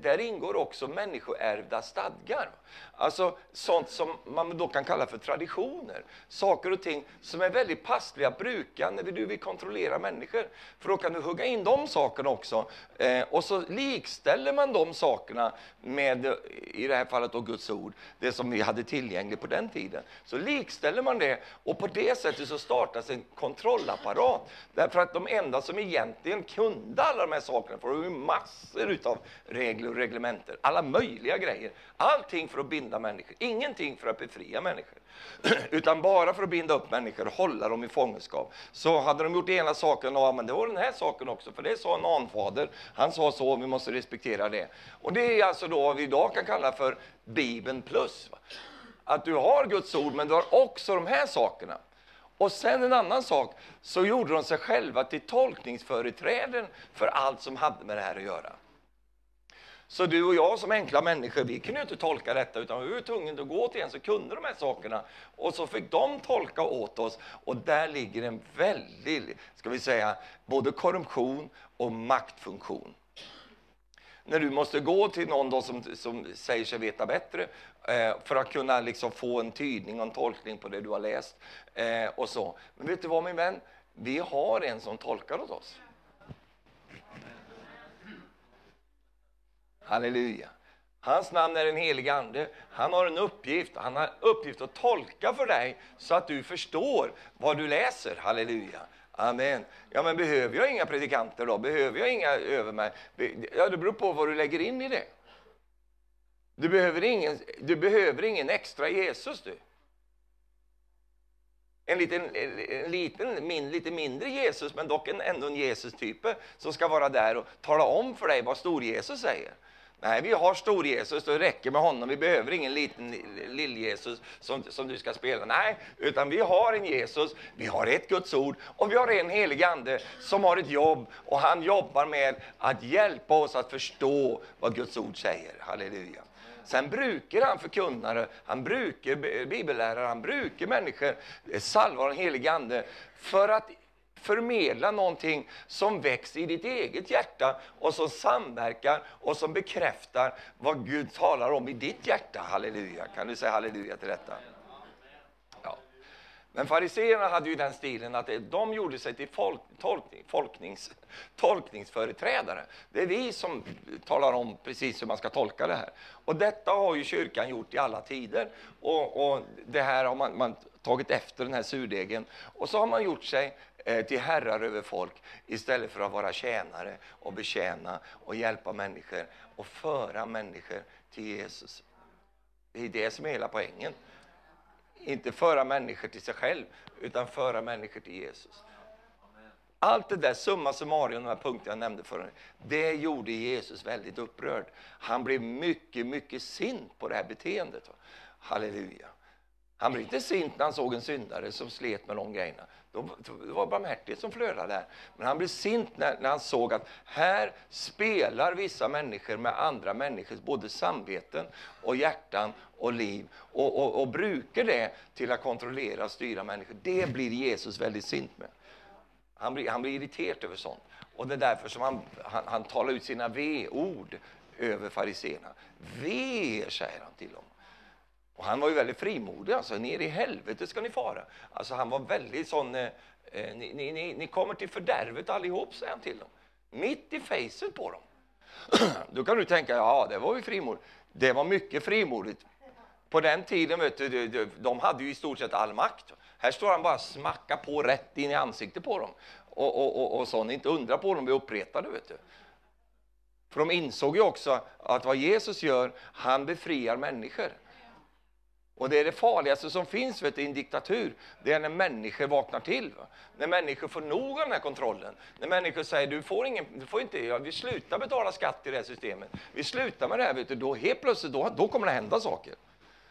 där ingår också människoärvda stadgar. Alltså sånt som man då kan kalla för traditioner. Saker och ting som är väldigt passliga att bruka när du vill kontrollera människor. För då kan du hugga in de sakerna också. Eh, och så likställer man de sakerna med, i det här fallet då Guds ord, det som vi hade tillgängligt på den tiden. Så likställer man det och på det sättet så startas en kontrollapparat. Därför att de enda som egentligen kunde alla de här sakerna, för det massor av regler och reglementer, alla möjliga grejer. Allting för att binda människor, ingenting för att befria människor. (clears throat) Utan bara för att binda upp människor och hålla dem i fångenskap. Så hade de gjort ena saken, ja men det var den här saken också, för det sa en anfader. Han sa så, vi måste respektera det. Och det är alltså då vad vi idag kan kalla för Bibeln plus. Att du har Guds ord, men du har också de här sakerna. Och sen en annan sak, så gjorde de sig själva till tolkningsföreträden för allt som hade med det här att göra. Så du och jag som enkla människor, vi kunde inte tolka detta utan vi var tvungna att gå till en som kunde de här sakerna. Och så fick de tolka åt oss och där ligger en väldig, ska vi säga, både korruption och maktfunktion när du måste gå till någon då som, som säger sig veta bättre eh, för att kunna liksom få en tydning och en tolkning på det du har läst. Eh, och så. Men vet du vad min vän? Vi har en som tolkar åt oss. Halleluja. Hans namn är den helige Ande. Han har en uppgift. Han har uppgift att tolka för dig så att du förstår vad du läser. Halleluja. Amen. Ja, men behöver jag inga predikanter då? Behöver jag inga över mig? Ja, det beror på vad du lägger in i det. Du behöver ingen, du behöver ingen extra Jesus du. En liten, en liten min, lite mindre Jesus, men dock en, ändå en Jesus-type som ska vara där och tala om för dig vad stor-Jesus säger. Nej, vi har stor-Jesus, det räcker med honom. Vi behöver ingen liten lill-Jesus som, som du ska spela. Nej, utan vi har en Jesus, vi har ett Guds ord och vi har en helig Ande som har ett jobb och han jobbar med att hjälpa oss att förstå vad Guds ord säger. Halleluja. Sen brukar han förkunnare, han brukar bibellärare, han brukar människor, eh, salvar den helige Ande för att förmedla någonting som växer i ditt eget hjärta och som samverkar och som bekräftar vad Gud talar om i ditt hjärta. Halleluja! Kan du säga halleluja till detta? Ja. Men fariseerna hade ju den stilen att de gjorde sig till folk, tolkning, folknings, tolkningsföreträdare. Det är vi som talar om precis hur man ska tolka det här. Och detta har ju kyrkan gjort i alla tider. Och, och det här har man, man tagit efter den här surdegen. Och så har man gjort sig Eh, till herrar över folk istället för att vara tjänare och betjäna och hjälpa människor och föra människor till Jesus. Det är det som är hela poängen. Inte föra människor till sig själv, utan föra människor till Jesus. Allt det där, summa summarum, de här punkterna jag nämnde förut, det gjorde Jesus väldigt upprörd. Han blev mycket, mycket sint på det här beteendet. Halleluja. Han blev inte sint när han såg en syndare som slet med de grejerna. Det var barmhärtighet som flödade där. Men han blev sint när, när, han såg att här spelar vissa människor med andra människors både samveten och hjärtan och liv och, och, och brukar det till att kontrollera och styra människor. Det blir Jesus väldigt sint med. Han blir, han blir irriterad över sånt. Och det är därför som han, han, han talar ut sina V-ord över fariséerna. Ve, säger han till dem. Och han var ju väldigt frimodig, alltså, ner i helvetet ska ni fara. Alltså han var väldigt sån, eh, eh ni, ni, ni, ni, kommer till fördärvet allihop, säger han till dem. Mitt i facet på dem. (clears throat) Då kan du tänka, ja det var ju frimodigt. Det var mycket frimodigt. På den tiden, vet du, de hade ju i stort sett all makt. Här står han bara smacka på rätt in i ansiktet på dem. Och, och, och, och så, inte undra på dem blir uppretade, vet du. För de insåg ju också att vad Jesus gör, han befriar människor. Och det är det farligaste som finns vet du, i en diktatur, det är när människor vaknar till. Va? När människor får nog av den här kontrollen. När människor säger, du får, ingen, du får inte, ja, vi slutar betala skatt i det här systemet. Vi slutar med det här, vet du, då helt plötsligt, då, då kommer det hända saker.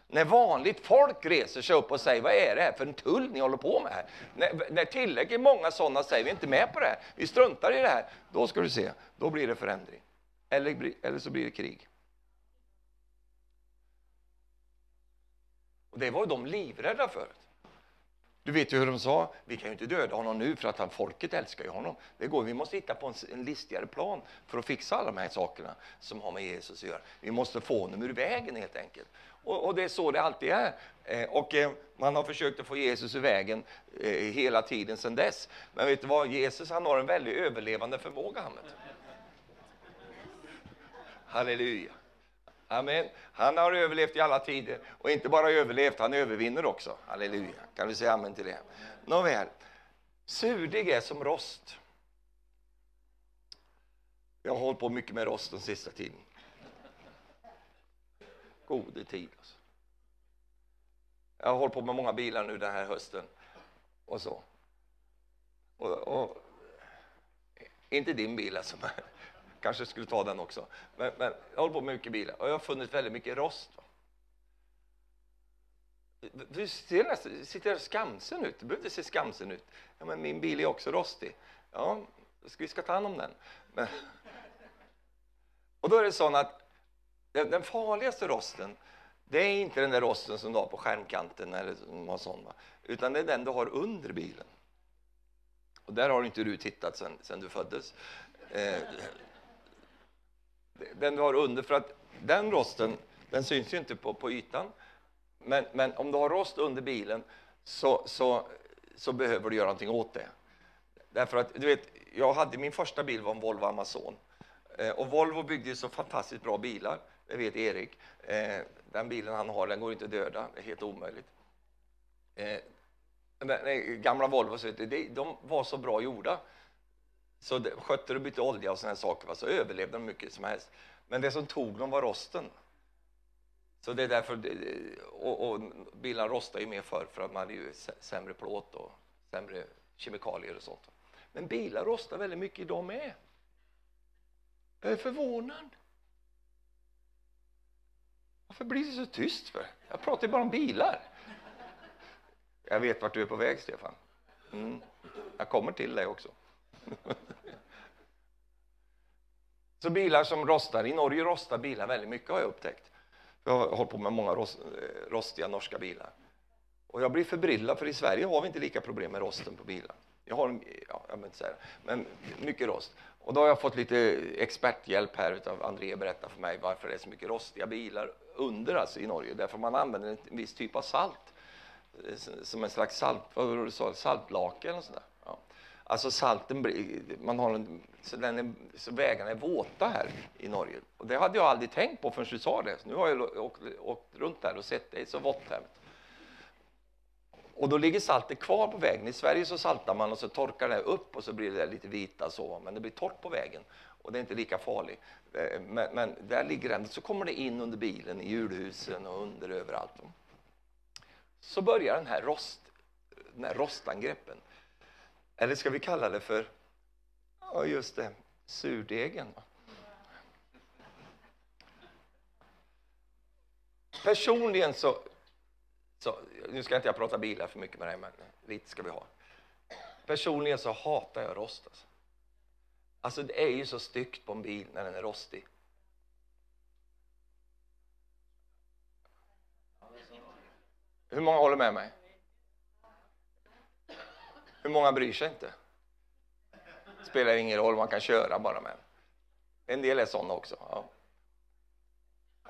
När vanligt folk reser sig upp och säger, vad är det här för en tull ni håller på med här? När, när tillräckligt många sådana säger, vi är inte med på det här, vi struntar i det här. Då ska du se, då blir det förändring. Eller, eller så blir det krig. Och det var de livrädda för. Du vet ju hur de sa, vi kan ju inte döda honom nu för att han, folket älskar ju honom. Det går, vi måste hitta på en, en listigare plan för att fixa alla de här sakerna som har med Jesus att göra. Vi måste få honom ur vägen helt enkelt. Och, och det är så det alltid är. Eh, och eh, man har försökt att få Jesus ur vägen eh, hela tiden sedan dess. Men vet du vad, Jesus han har en väldigt överlevande förmåga. Han Halleluja. Amen. Han har överlevt i alla tider. Och inte bara överlevt, han övervinner också. Halleluja. Kan vi säga amen till det? Nåväl. surdeg är som rost. Jag har hållit på mycket med rost den sista tiden. Gode tid. Alltså. Jag har hållit på med många bilar nu den här hösten. Och så. Och, och inte din bil alltså kanske skulle ta den också. Men, men jag håller på med mycket bilar och jag har funnit väldigt mycket rost. Du ser nästan, sitter skamsen ut. Du behöver inte se skamsen ut. Ja, men min bil är också rostig. Ja, vi ska ta hand om den. Men, och då är det så att den, farligaste rosten, det är inte den där rosten som du har på skärmkanten eller någon sån, va? utan det är den du har under bilen. Och där har inte du tittat sen, sen du föddes. Eh, den du har under, för att den rosten, den syns ju inte på, på ytan. Men, men om du har rost under bilen så, så, så behöver du göra någonting åt det. Därför att, du vet, jag hade, min första bil var en Volvo Amazon. Eh, och Volvo byggde så fantastiskt bra bilar, det vet Erik. Eh, den bilen han har, den går inte att döda, det är helt omöjligt. Eh, men, gamla Volvo, så, de var så bra gjorda. Så det, skötte du bytte olja och sådana saker så överlevde de mycket som helst. Men det som tog dem var rosten. Så det är därför, och, och bilarna rostar ju mer förr för att man hade ju sämre plåt och sämre kemikalier och sånt. Men bilar rostar väldigt mycket idag med. Jag är förvånad. Varför blir det så tyst för? Jag pratar ju bara om bilar. Jag vet vart du är på väg, Stefan. Mm. Jag kommer till dig också. Så bilar som rostar, i Norge rostar bilar väldigt mycket har jag upptäckt. Jag har hållit på med många rost, eh, rostiga norska bilar. Och jag blir förbryllad för i Sverige har vi inte lika problem med rosten på bilar. Jag har, ja, jag inte säga men mycket rost. Och då har jag fått lite experthjälp här av André berätta för mig varför det är så mycket rostiga bilar under alltså i Norge. Därför man använder en viss typ av salt. Eh, som en slags salt, vad var det du sa, saltlake eller sådär. Alltså salten, man har en, så, den är, så vägarna är våta här i Norge. Och det hade jag aldrig tänkt på förrän du sa det. Så nu har jag åkt, åkt runt där och sett det är så vått här. Och då ligger saltet kvar på vägen. I Sverige så saltar man och så torkar det upp och så blir det lite vita så, men det blir torrt på vägen och det är inte lika farligt. Eh, men, men där ligger det, så kommer det in under bilen, i hjulhusen och under överallt. Så börjar den här, rost, den här rostangreppen. Eller ska vi kalla det för, ja just det, surdegen. Personligen så, så, nu ska inte jag prata bilar för mycket med dig, men lite ska vi ha. Personligen så hatar jag rost. Alltså. alltså det är ju så styggt på en bil när den är rostig. Hur många håller med mig? Hur många bryr sig inte? Spelar ingen roll, man kan köra bara med En del är sådana också. Ja.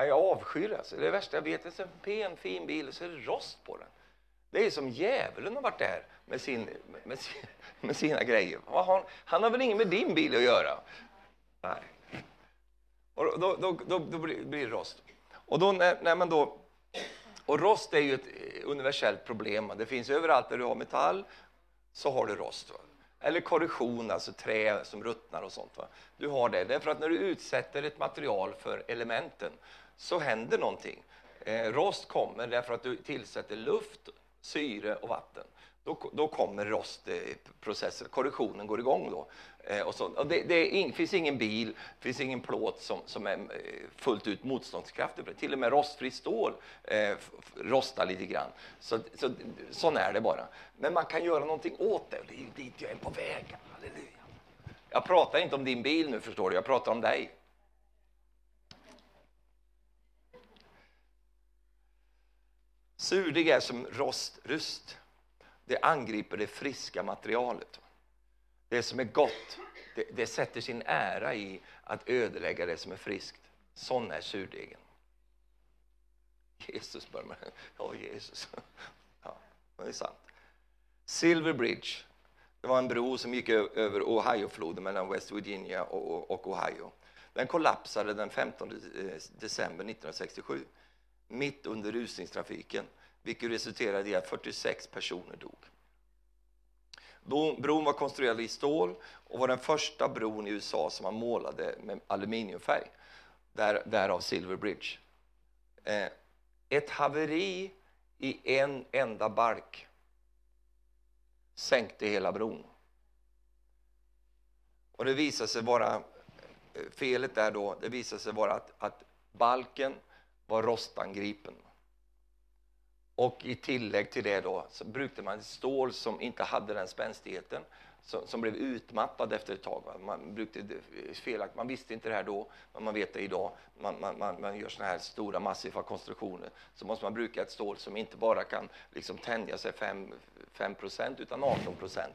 Jag avskyr det. Alltså. Det är det värsta jag vet. Det är en pen, fin bil och så är det rost på den. Det är som djävulen har varit där med, sin, med, sin, med sina grejer. Han, han har väl inget med din bil att göra? Nej. Och då, då, då, då blir, blir det rost. Och då när, när man då och rost är ju ett universellt problem. Det finns överallt där du har metall så har du rost. Va? Eller korrosion, alltså trä som ruttnar och sånt. Va? Du har det. Därför att när du utsätter ett material för elementen så händer någonting. Eh, rost kommer därför att du tillsätter luft, syre och vatten. Då, då kommer rostprocessen, korrosionen går igång då. Eh, och så, och det, det in, finns ingen bil, finns ingen plåt som, som är eh, fullt ut motståndskraftig. Till och med rostfri stål eh, rostar lite grann. Så, så, sån är det bara. Men man kan göra någonting åt det och det är dit jag är på väg. Halleluja. Jag pratar inte om din bil nu förstår du, jag pratar om dig. Surdeg är som rostrust. det angriper det friska materialet. Det som är gott, det, det sätter sin ära i att ödelägga det som är friskt. Sån är surdegen. Jesus bör man... Ja, Jesus. Ja, det är sant. Silver Bridge. Det var en bro som gick över Ohiofloden mellan West Virginia och Ohio. Den kollapsade den 15 eh, december 1967 mitt under rusningstrafiken vilket resulterade i att 46 personer dog. Bron var konstruerad i stål och var den första bron i USA som man målade med aluminiumfärg, där, därav Silver Bridge. Eh, ett haveri i en enda balk sänkte hela bron. Och det visade sig vara, eh, felet där då, det visade sig vara att, att balken var rostangripen. Och i tillägg till det då så brukade man stål som inte hade den spänstigheten som, som blev utmattad efter ett tag. Va? Man, brukade, felakt, man visste inte det här då, men man vet det idag. Man, man, man, man gör såna här stora massiva konstruktioner så måste man bruka ett stål som inte bara kan liksom tänja sig 5, 5 utan 18 procent.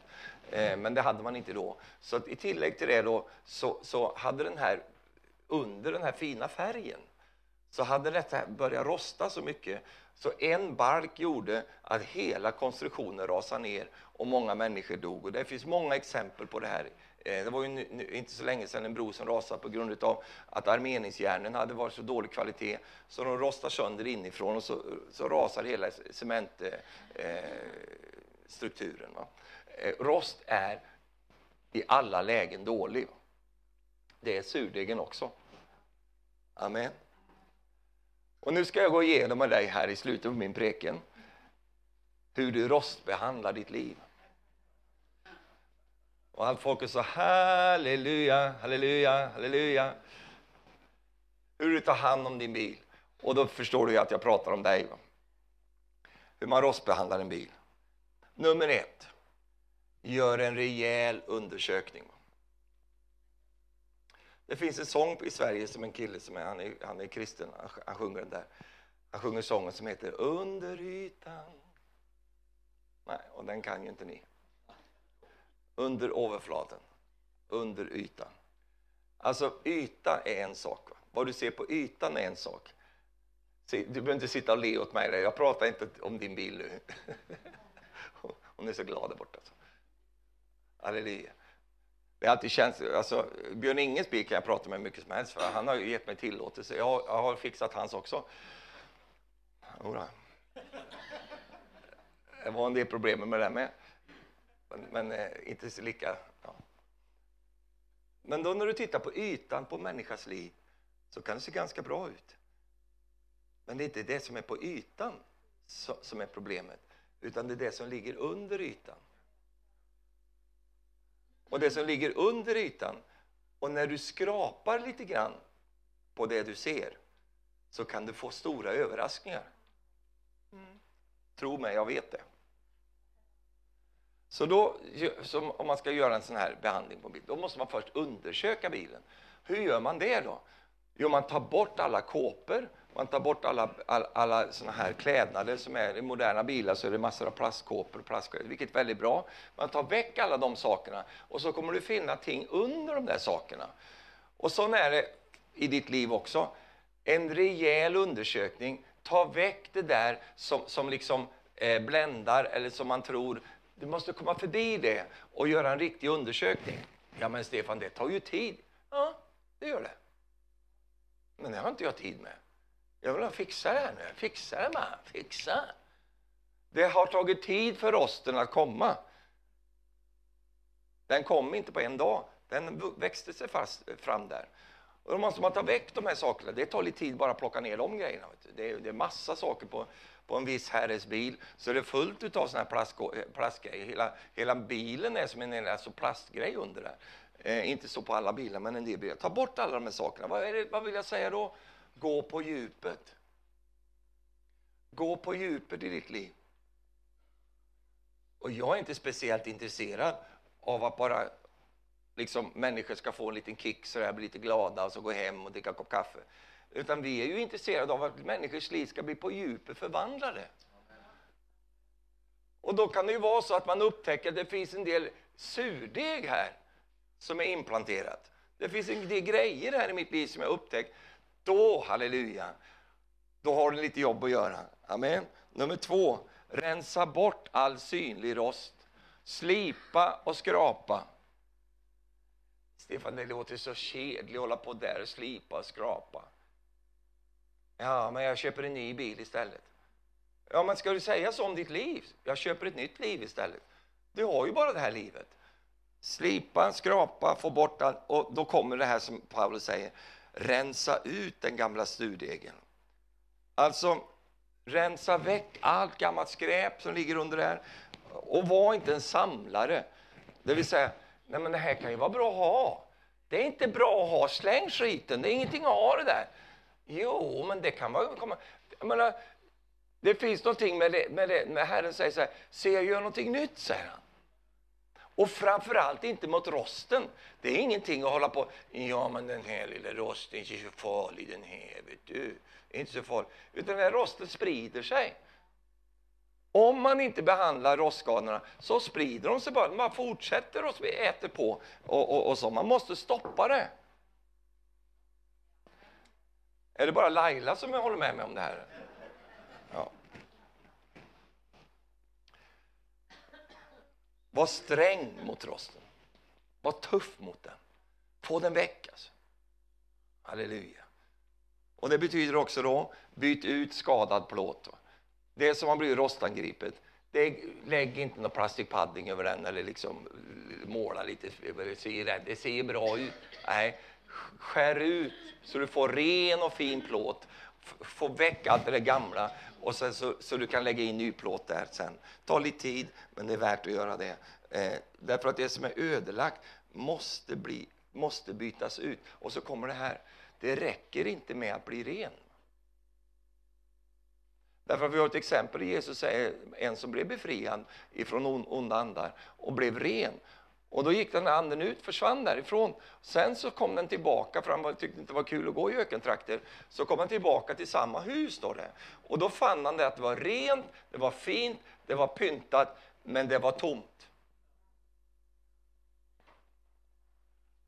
Eh, men det hade man inte då. Så i tillägg till det då så, så hade den här under den här fina färgen så hade detta börjat rosta så mycket så en bark gjorde att hela konstruktionen rasade ner och många människor dog. Och det finns många exempel på det här. Eh, det var ju inte så länge sedan en bro som rasade på grund av att armeringsjärnen hade varit så dålig kvalitet så de rostade sönder inifrån och så, så rasar hela cementstrukturen. Eh, eh, rost är i alla lägen dålig. Det är surdegen också. Amen. Och nu ska jag gå igenom med dig här i slutet av min preken hur du rostbehandlar ditt liv. Och allt folk så halleluja, halleluja, halleluja. Hur du tar hand om din bil. Och då förstår du att jag pratar om dig. Hur man rostbehandlar en bil. Nummer ett. Gör en rejäl undersökning. Det finns en sång i Sverige som en kille som är, han är, han är kristen, han, sjunger den där. Han sjunger sången som heter Under ytan. Nej, och den kan ju inte ni. Under överflaten, under ytan. Alltså yta är en sak. Va? Vad du ser på ytan är en sak. Du behöver inte sitta och le åt mig. Jag pratar inte om din bil nu. (laughs) Hon är så glad där borta. Halleluja. Det alltid känns, alltså, Björn Inges bil kan jag prata med mycket som helst för han har gett mig tillåtelse. Jag har, jag har fixat hans också. Jodå. Det var en del problem med det med. Men, men eh, inte så lika... Ja. Men då när du tittar på ytan på människas liv så kan det se ganska bra ut. Men det är inte det som är på ytan som är problemet, utan det är det som ligger under ytan och det som ligger under ytan. Och när du skrapar lite grann på det du ser så kan du få stora överraskningar. Mm. Tro mig, jag vet det. Så då, om man ska göra en sån här behandling på bil, då måste man först undersöka bilen. Hur gör man det då? Jo, man tar bort alla kåpor man tar bort alla, alla, alla såna här klädnader som är i moderna bilar så är det massor av plastkåpor, och plastkläder, vilket är väldigt bra. Man tar väck alla de sakerna och så kommer du finna ting under de där sakerna. Och så är det i ditt liv också. En rejäl undersökning, ta väck det där som, som liksom eh, bländar eller som man tror. Du måste komma förbi det och göra en riktig undersökning. Ja men Stefan, det tar ju tid. Ja, det gör det. Men det har inte jag tid med. Jag vill fixa det här nu. Fixa det bara. Fixa. Det har tagit tid för rosten att komma. Den kom inte på en dag. Den växte sig fast eh, fram där. Och då måste man ta väck de här sakerna. Det tar lite tid bara att plocka ner de grejerna. Det är, det är massa saker på, på en viss herres bil. Så det är fullt av såna här plast, eh, plastgrejer. Hela, hela bilen är som en alltså plastgrej under där. Eh, inte så på alla bilar, men en del bilar. Ta bort alla de här sakerna. Vad, det, vad vill jag säga då? Gå på djupet. Gå på djupet i ditt liv. Och jag är inte speciellt intresserad av att bara liksom, människor ska få en liten kick så där, bli lite glada och så gå hem och dricka en kopp kaffe. Utan vi är ju intresserade av att människors liv ska bli på djupet förvandlade. Och då kan det ju vara så att man upptäcker att det finns en del surdeg här som är implanterat. Det finns en del grejer här i mitt liv som jag upptäckt. Då, halleluja, då har du lite jobb att göra. Amen. Nummer två, rensa bort all synlig rost. Slipa och skrapa. Stefan, det låter så kedligt att hålla på där och slipa och skrapa. Ja, men jag köper en ny bil istället. Ja, men ska du säga så om ditt liv? Jag köper ett nytt liv istället. Du har ju bara det här livet. Slipa, skrapa, få bort allt. Och då kommer det här som Paulus säger, rensa ut den gamla sturdegen. Alltså, rensa väck allt gammalt skräp som ligger under det här. Och var inte en samlare. Det vill säga, nej men det här kan ju vara bra att ha. Det är inte bra att ha, släng skiten, det är ingenting att ha det där. Jo, men det kan vara... Jag menar, det finns någonting med det, med det, med Herren säger så här, se jag gör någonting nytt, säger han. Och framförallt inte mot rosten. Det är ingenting att hålla på, ja men den här lilla rosten är inte så farlig den här, vet du. Inte så farlig. Utan den här rosten sprider sig. Om man inte behandlar rostskadorna så sprider de sig bara. Man fortsätter och äter på och, och, och så. Man måste stoppa det. Är det bara Laila som håller med mig om det här? Var sträng mot rosten. Var tuff mot den. Få den väck. Alltså. Halleluja. Och Det betyder också då, byt ut skadad plåt. Det som har blivit rostangripet, det, lägg inte någon plastic padding över den eller liksom eh, måla lite, eh, det ser, det ser bra ut. Nej, skär ut så du får ren och fin plåt. Få väck allt det gamla och sen så, så du kan lägga in ny plåt där sen. Ta lite tid, men det är värt att göra det. Eh, därför att det som är ödelagt måste, bli, måste bytas ut. Och så kommer det här, det räcker inte med att bli ren. Därför att vi har ett exempel Jesus säger en som blev befriad ifrån onda andar och blev ren. Och då gick den där anden ut, försvann därifrån. Sen så kom den tillbaka, för han tyckte inte det var kul att gå i ökentrakter. Så kom han tillbaka till samma hus, står det. Och då fann han det att det var rent, det var fint, det var pyntat, men det var tomt.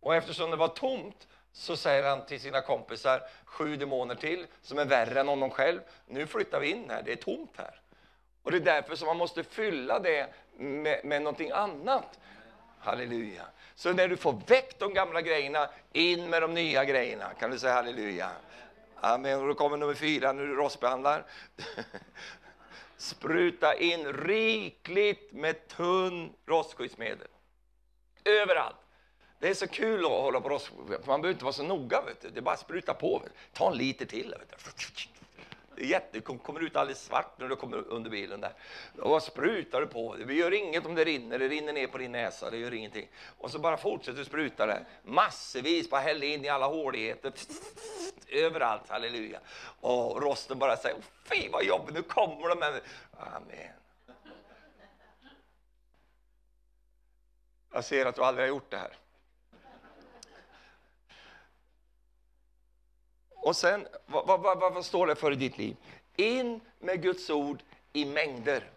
Och eftersom det var tomt så säger han till sina kompisar, sju demoner till, som är värre än honom själv, nu flyttar vi in här, det är tomt här. Och det är därför som man måste fylla det med, med någonting annat. Halleluja. Så när du får väck de gamla grejerna, in med de nya grejerna. Kan du säga halleluja? Amen. Och då kommer nummer fyra, när du rostbehandlar. (laughs) Spruta in rikligt med tunn rostskyddsmedel. Överallt. Det är så kul att hålla på rost. Man behöver inte vara så noga. Vet du. Det är bara att spruta på. Ta en liter till. Vet du. Det jätte, kommer ut alldeles svart när du kommer under bilen där. Och vad sprutar du på? Det gör inget om det rinner, det rinner ner på din näsa, det gör ingenting. Och så bara fortsätter du spruta det. Massvis, bara häll in i alla håligheter. (laughs) Överallt, halleluja. Och rosten bara säger, fy vad jobbigt, nu kommer de med Amen. Jag ser att du aldrig har gjort det här. Och sen, vad, vad, vad, vad, står det för i ditt liv? In med Guds ord i mängder.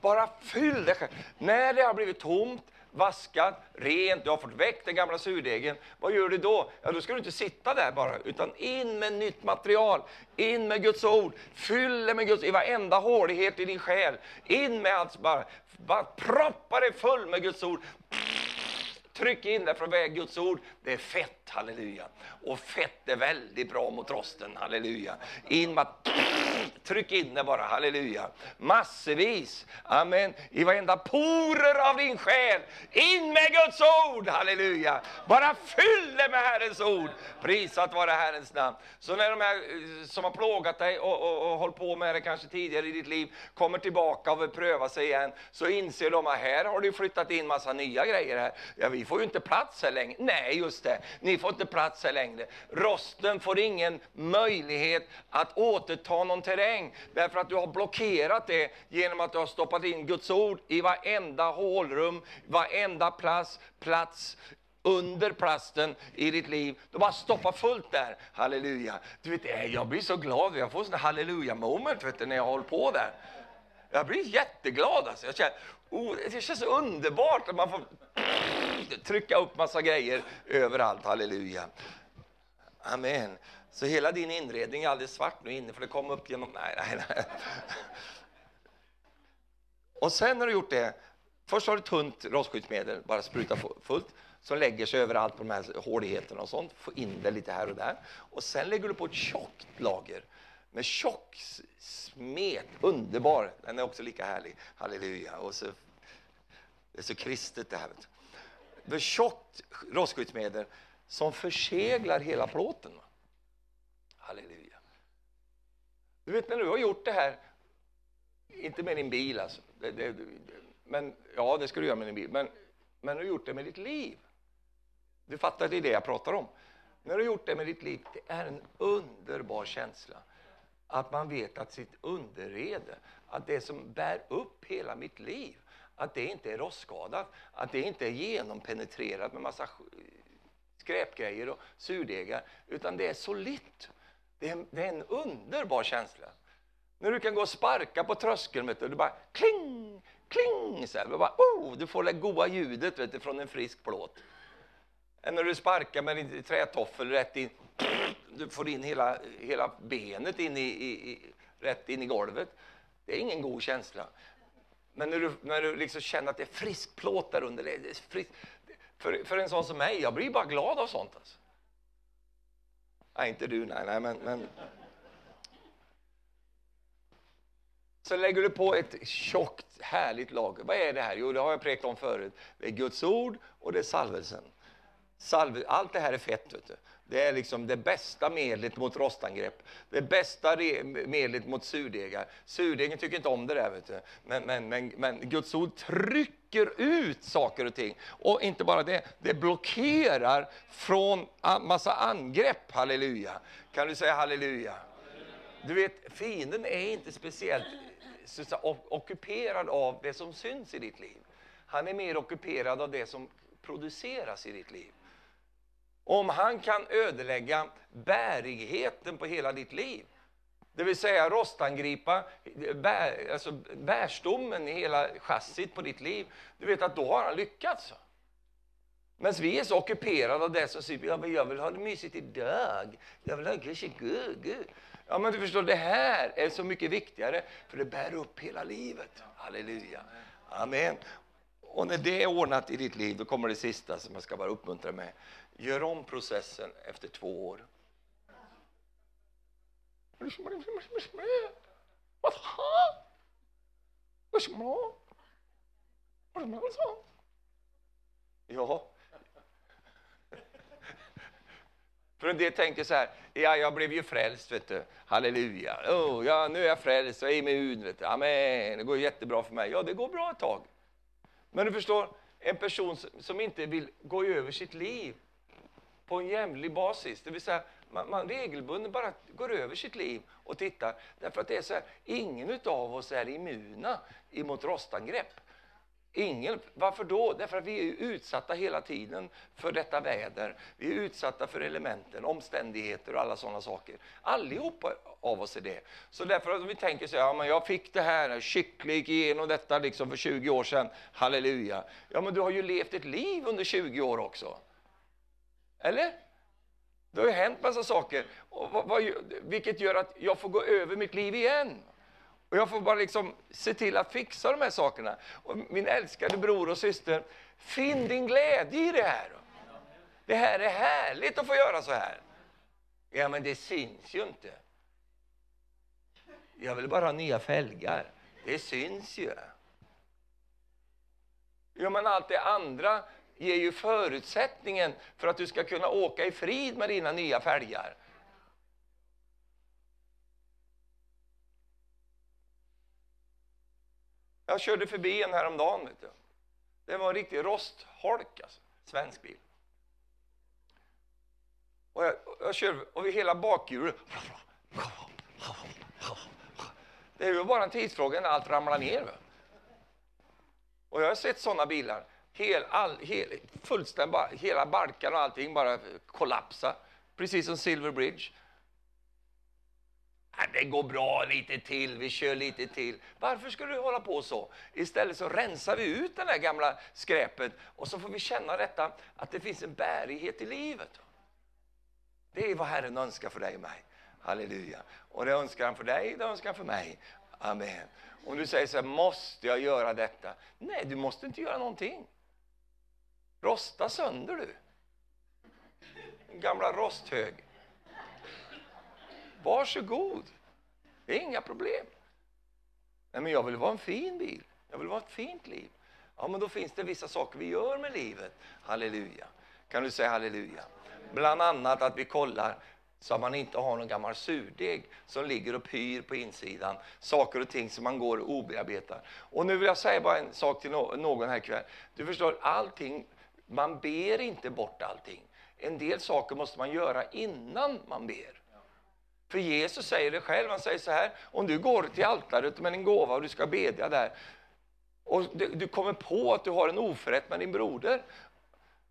Bara fyll det själv. När det har blivit tomt, vaskat, rent, du har fått väck den gamla surdegen. Vad gör du då? Ja, då ska du inte sitta där bara, utan in med nytt material. In med Guds ord. Fyll det med Guds i varenda hålighet i din själ. In med allt, bara, bara proppa dig full med Guds ord. Tryck in det från väg Guds ord. Det är fett, halleluja. Och fett är väldigt bra mot rosten, halleluja. In med, tryck in det bara, halleluja. Massvis, amen. I varenda porer av din själ. In med Guds ord, halleluja. Bara fyll det med Herrens ord. Prisat vare Herrens namn. Så när de här eh, som har plågat dig och, och, och hållit på med det kanske tidigare i ditt liv kommer tillbaka och vill pröva sig igen, så inser de att här har du flyttat in massa nya grejer här. Ja, vi får ju inte plats här längre. Nej, just det. Ni får inte plats här längre. Rosten får ingen möjlighet att återta någon terräng. Därför att du har blockerat det genom att du har stoppat in Guds ord i varenda hålrum, varenda plats, plats under plasten i ditt liv. Du bara stoppar fullt där. Halleluja. Du vet, eh, jag blir så glad, jag får sådana halleluja moment vet du, när jag håller på där. Jag blir jätteglad. Alltså. Jag känner, oh, det känns så underbart att man får trycka upp massa grejer överallt. Halleluja. Amen. Så hela din inredning är alldeles svart nu inne, för det kom upp genom... Nej, nej, nej. Och sen när du gjort det, först har du tunt rostskyddsmedel, bara spruta fullt, som lägger sig överallt på de här håligheterna och sånt, få in det lite här och där. Och sen lägger du på ett tjockt lager med tjock smet, underbar, den är också lika härlig, halleluja. Och så, det är så kristet det här. Vet du. Med tjockt rostskyddsmedel som förseglar hela plåten. Va? Halleluja. Du vet när du har gjort det här, inte med din bil alltså, det, det, men, ja det ska du göra med din bil, men, men du har gjort det med ditt liv. Du fattar, det är det jag pratar om. När du har gjort det med ditt liv, det är en underbar känsla. Att man vet att sitt underrede, att det som bär upp hela mitt liv, att det inte är rostskadat, att det inte är genompenetrerat med massa skräpgrejer och surdegar, utan det är solitt. Det är, det är en underbar känsla. När du kan gå och sparka på tröskeln, vet du, du bara kling, kling, så här, du, bara, oh, du får det goda ljudet vet du, från en frisk plåt. Än när du sparkar med din trätoffel rätt in, du får in hela, hela benet in i, i, i, rätt in i golvet. Det är ingen god känsla. Men när du, när du liksom känner att det är frisk plåt där under, det är frisk, för, för en sån som mig, jag blir bara glad av sånt. Alltså. Nej, inte du, nej, nej men, men... Så lägger du på ett tjockt, härligt lager. Vad är det här? Jo, det har jag prekat om förut. Det är Guds ord och det är salvelsen. Salve, allt det här är fett. Vet du. Det är liksom det bästa medlet mot rostangrepp. Det bästa medlet mot surdegar. Surdegen tycker inte om det där. Vet du. Men, men, men, men Guds ord trycker ut saker och ting. Och inte bara det, det blockerar från massa angrepp. Halleluja. Kan du säga halleluja? Du vet, fienden är inte speciellt ockuperad av det som syns i ditt liv. Han är mer ockuperad av det som produceras i ditt liv. Om han kan ödelägga bärigheten på hela ditt liv, det vill säga rostangripa bär, alltså bärstommen i hela chassit på ditt liv, du vet att då har han lyckats. Men vi är så ockuperade av det som säger att jag vill ha det mysigt idag, jag vill ha kanske. Ja, men du förstår, det här är så mycket viktigare, för det bär upp hela livet. Halleluja. Amen. Och när det är ordnat i ditt liv, då kommer det sista som jag ska bara uppmuntra med. Gör om processen efter två år. Ja. För en del tänker så här, ja, jag blev ju frälst, vet du. Halleluja. Oh, ja, nu är jag frälst, jag är med Gud, vet du. Amen, det går jättebra för mig. Ja, det går bra ett tag. Men du förstår, en person som inte vill gå över sitt liv på en jämlik basis, det vill säga man, man regelbundet bara går över sitt liv och tittar. Därför att det är så här, ingen av oss är immuna emot rostangrepp. Ingen. Varför då? Därför att vi är utsatta hela tiden för detta väder. Vi är utsatta för elementen, omständigheter och alla sådana saker. Allihopa av oss är det. Så därför att vi tänker så här, ja, men jag fick det här, kyckling gick igenom detta liksom för 20 år sedan, halleluja. Ja, men du har ju levt ett liv under 20 år också. Eller? Det har ju hänt massa saker, och vad, vad, vilket gör att jag får gå över mitt liv igen. Och jag får bara liksom se till att fixa de här sakerna. Och min älskade bror och syster, finn din glädje i det här. Det här är härligt att få göra så här. Ja, men det syns ju inte. Jag vill bara ha nya fälgar. Det syns ju. Ja, men allt det andra ger ju förutsättningen för att du ska kunna åka i frid med dina nya fälgar. Jag körde förbi en häromdagen. Vet du. Det var en riktig rostholk, alltså. Svensk bil. Och jag, jag körde, och hela bakhjulet. Det är ju bara en tidsfråga när allt ramlar ner. Och jag har sett sådana bilar. Hel, all, hel, fullständigt bara, hela barkan och allting bara kollapsa. Precis som Silver Bridge. det går bra lite till, vi kör lite till. Varför ska du hålla på så? Istället så rensar vi ut det där gamla skräpet och så får vi känna detta att det finns en bärighet i livet. Det är vad Herren önskar för dig och mig. Halleluja. Och det önskar han för dig, det önskar han för mig. Amen. Om du säger så här, måste jag göra detta? Nej, du måste inte göra någonting. Rosta sönder du. En gamla rosthög. Varsågod. Det är inga problem. Nej, men jag vill vara en fin bil. Jag vill vara ett fint liv. Ja, men då finns det vissa saker vi gör med livet. Halleluja. Kan du säga halleluja? Bland annat att vi kollar så att man inte har någon gammal surdeg som ligger och pyr på insidan. Saker och ting som man går och obearbetar. Och nu vill jag säga bara en sak till någon här kväll. Du förstår, allting, man ber inte bort allting. En del saker måste man göra innan man ber. För Jesus säger det själv, han säger så här, om du går till altaret med en gåva och du ska bedja där och du, kommer på att du har en oförrätt med din broder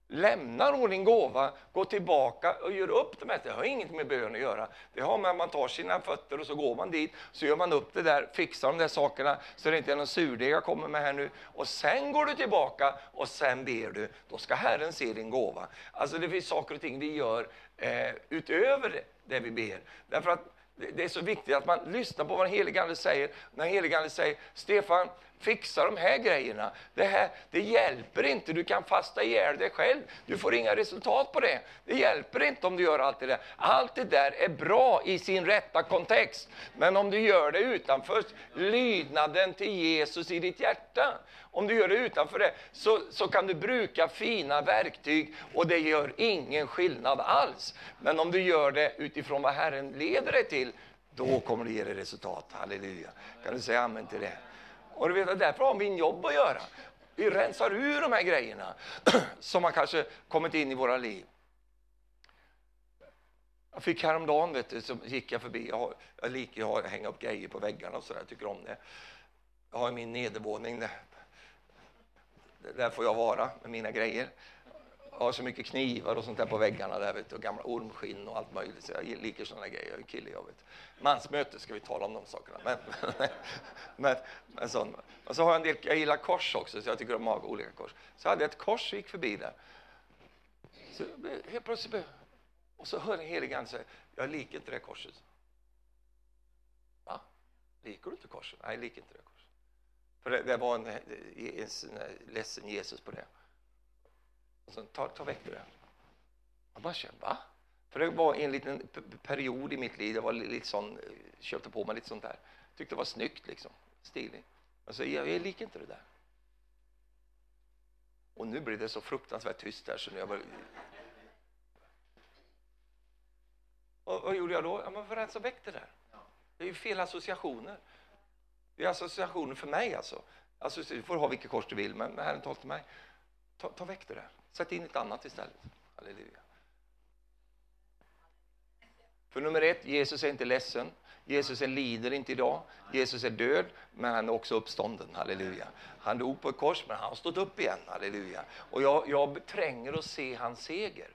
lämnar hon din gåva, går tillbaka och gör upp det med det. har inget med bön att göra. Det har med att man tar sina fötter och så går man dit, så gör man upp det där, fixar de där sakerna så det inte är någon surdeg jag kommer med här nu. Och sen går du tillbaka och sen ber du. Då ska Herren se din gåva. Alltså det finns saker och ting vi gör eh, utöver det vi ber. Därför att det är så viktigt att man lyssnar på vad den helige Ande säger. När den helige Ande säger, Stefan, fixa de här grejerna. Det, här, det hjälper inte, du kan fasta ihjäl dig själv. Du får inga resultat på det. Det hjälper inte om du gör allt det där. Allt det där är bra i sin rätta kontext. Men om du gör det utanför lydnaden till Jesus i ditt hjärta, om du gör det utanför det, så, så kan du bruka fina verktyg och det gör ingen skillnad alls. Men om du gör det utifrån vad Herren leder dig till, då kommer det ge dig resultat. Halleluja. Kan du säga amen till det? Och du vet, därför har vi en jobb att göra. Vi rensar ur de här grejerna (clears throat) som har kanske kommit in i våra liv. Jag fick häromdagen, vet du, så gick jag förbi, jag, har, jag liker att hänga upp grejer på väggarna och sådär, jag tycker om det. Jag har min nedervåning, där, där får jag vara med mina grejer har så mycket knivar och sånt där på väggarna där, vet du, och gamla ormskinn och allt möjligt. Så jag liker sådana grejer. Jag är kille, jag vet. Mansmöte ska vi tala om de sakerna. Men, (laughs) men, men sån. Och så har jag en del, jag gillar kors också, så jag tycker om olika kors. Så jag hade ett kors och gick förbi där. Så helt plötsligt, och så hör en helig säga, jag liker inte det korset. Va? Liker du inte korset? Nej, jag liker inte det korset. För det, det var en, en, en ledsen Jesus på det. Så ta, ta väck det där. Jag bara kände, va? För det var en liten period i mitt liv, jag var lite sån, eh, köpte på mig lite sånt där. Tyckte det var snyggt liksom, stiligt. Alltså, jag, jag liker inte det där. Och nu blir det så fruktansvärt tyst där så nu jag bara... Och vad gjorde jag då? Ja, men för rensa väck det där. Det är ju fel associationer. Det är associationer för mig alltså. alltså du får ha vilket kors du vill, men Herren talar till mig. Ta, ta väck det där. Sätt in ett annat istället. Halleluja. För nummer ett, Jesus är inte ledsen. Jesus är lider inte idag. Jesus är död, men han är också uppstånden. Halleluja. Han dog på ett kors, men han har stått upp igen. Halleluja. Och jag, jag tränger att se hans seger.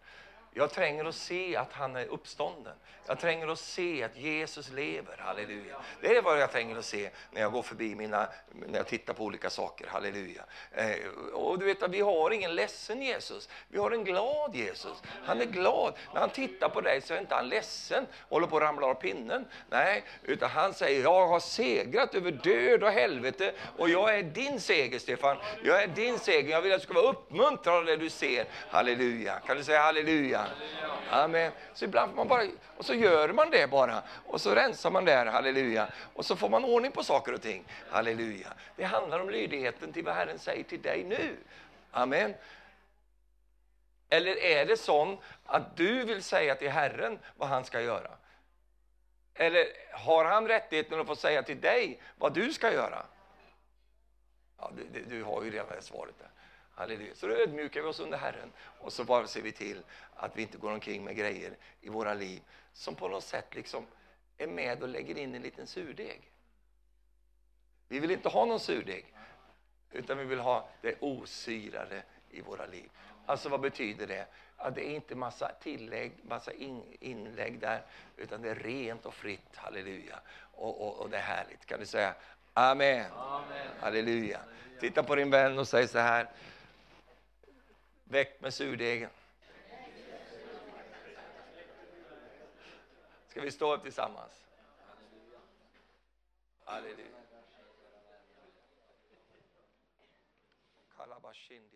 Jag tränger att se att han är uppstånden. Jag tränger att se att Jesus lever. Halleluja. Det är vad jag tränger att se när jag går förbi mina, när jag tittar på olika saker. Halleluja. Eh, och du vet att vi har ingen ledsen Jesus. Vi har en glad Jesus. Han är glad. När han tittar på dig så är inte han ledsen och håller på att ramla av pinnen. Nej, utan han säger jag har segrat över död och helvete och jag är din seger Stefan. Jag är din seger. Jag vill att du ska vara uppmuntrad av det du ser. Halleluja. Kan du säga halleluja? Amen. Så ibland får man bara, och så gör man det bara. Och så rensar man där, halleluja. Och så får man ordning på saker och ting. Halleluja. Det handlar om lydigheten till vad Herren säger till dig nu. Amen. Eller är det så att du vill säga till Herren vad han ska göra? Eller har han rättigheten att få säga till dig vad du ska göra? Ja, du, du har ju redan det svaret där. Halleluja. Så då ödmjukar vi oss under Herren och så bara ser vi till att vi inte går omkring med grejer i våra liv som på något sätt liksom är med och lägger in en liten surdeg. Vi vill inte ha någon surdeg, utan vi vill ha det osyrade i våra liv. Alltså vad betyder det? Att det är inte massa tillägg, massa in, inlägg där, utan det är rent och fritt, halleluja. Och, och, och det är härligt. Kan du säga amen? amen. Halleluja. halleluja. Titta på din vän och säg så här, Väck med surdegen. Ska vi stå upp tillsammans? Halleluja. Kalabashin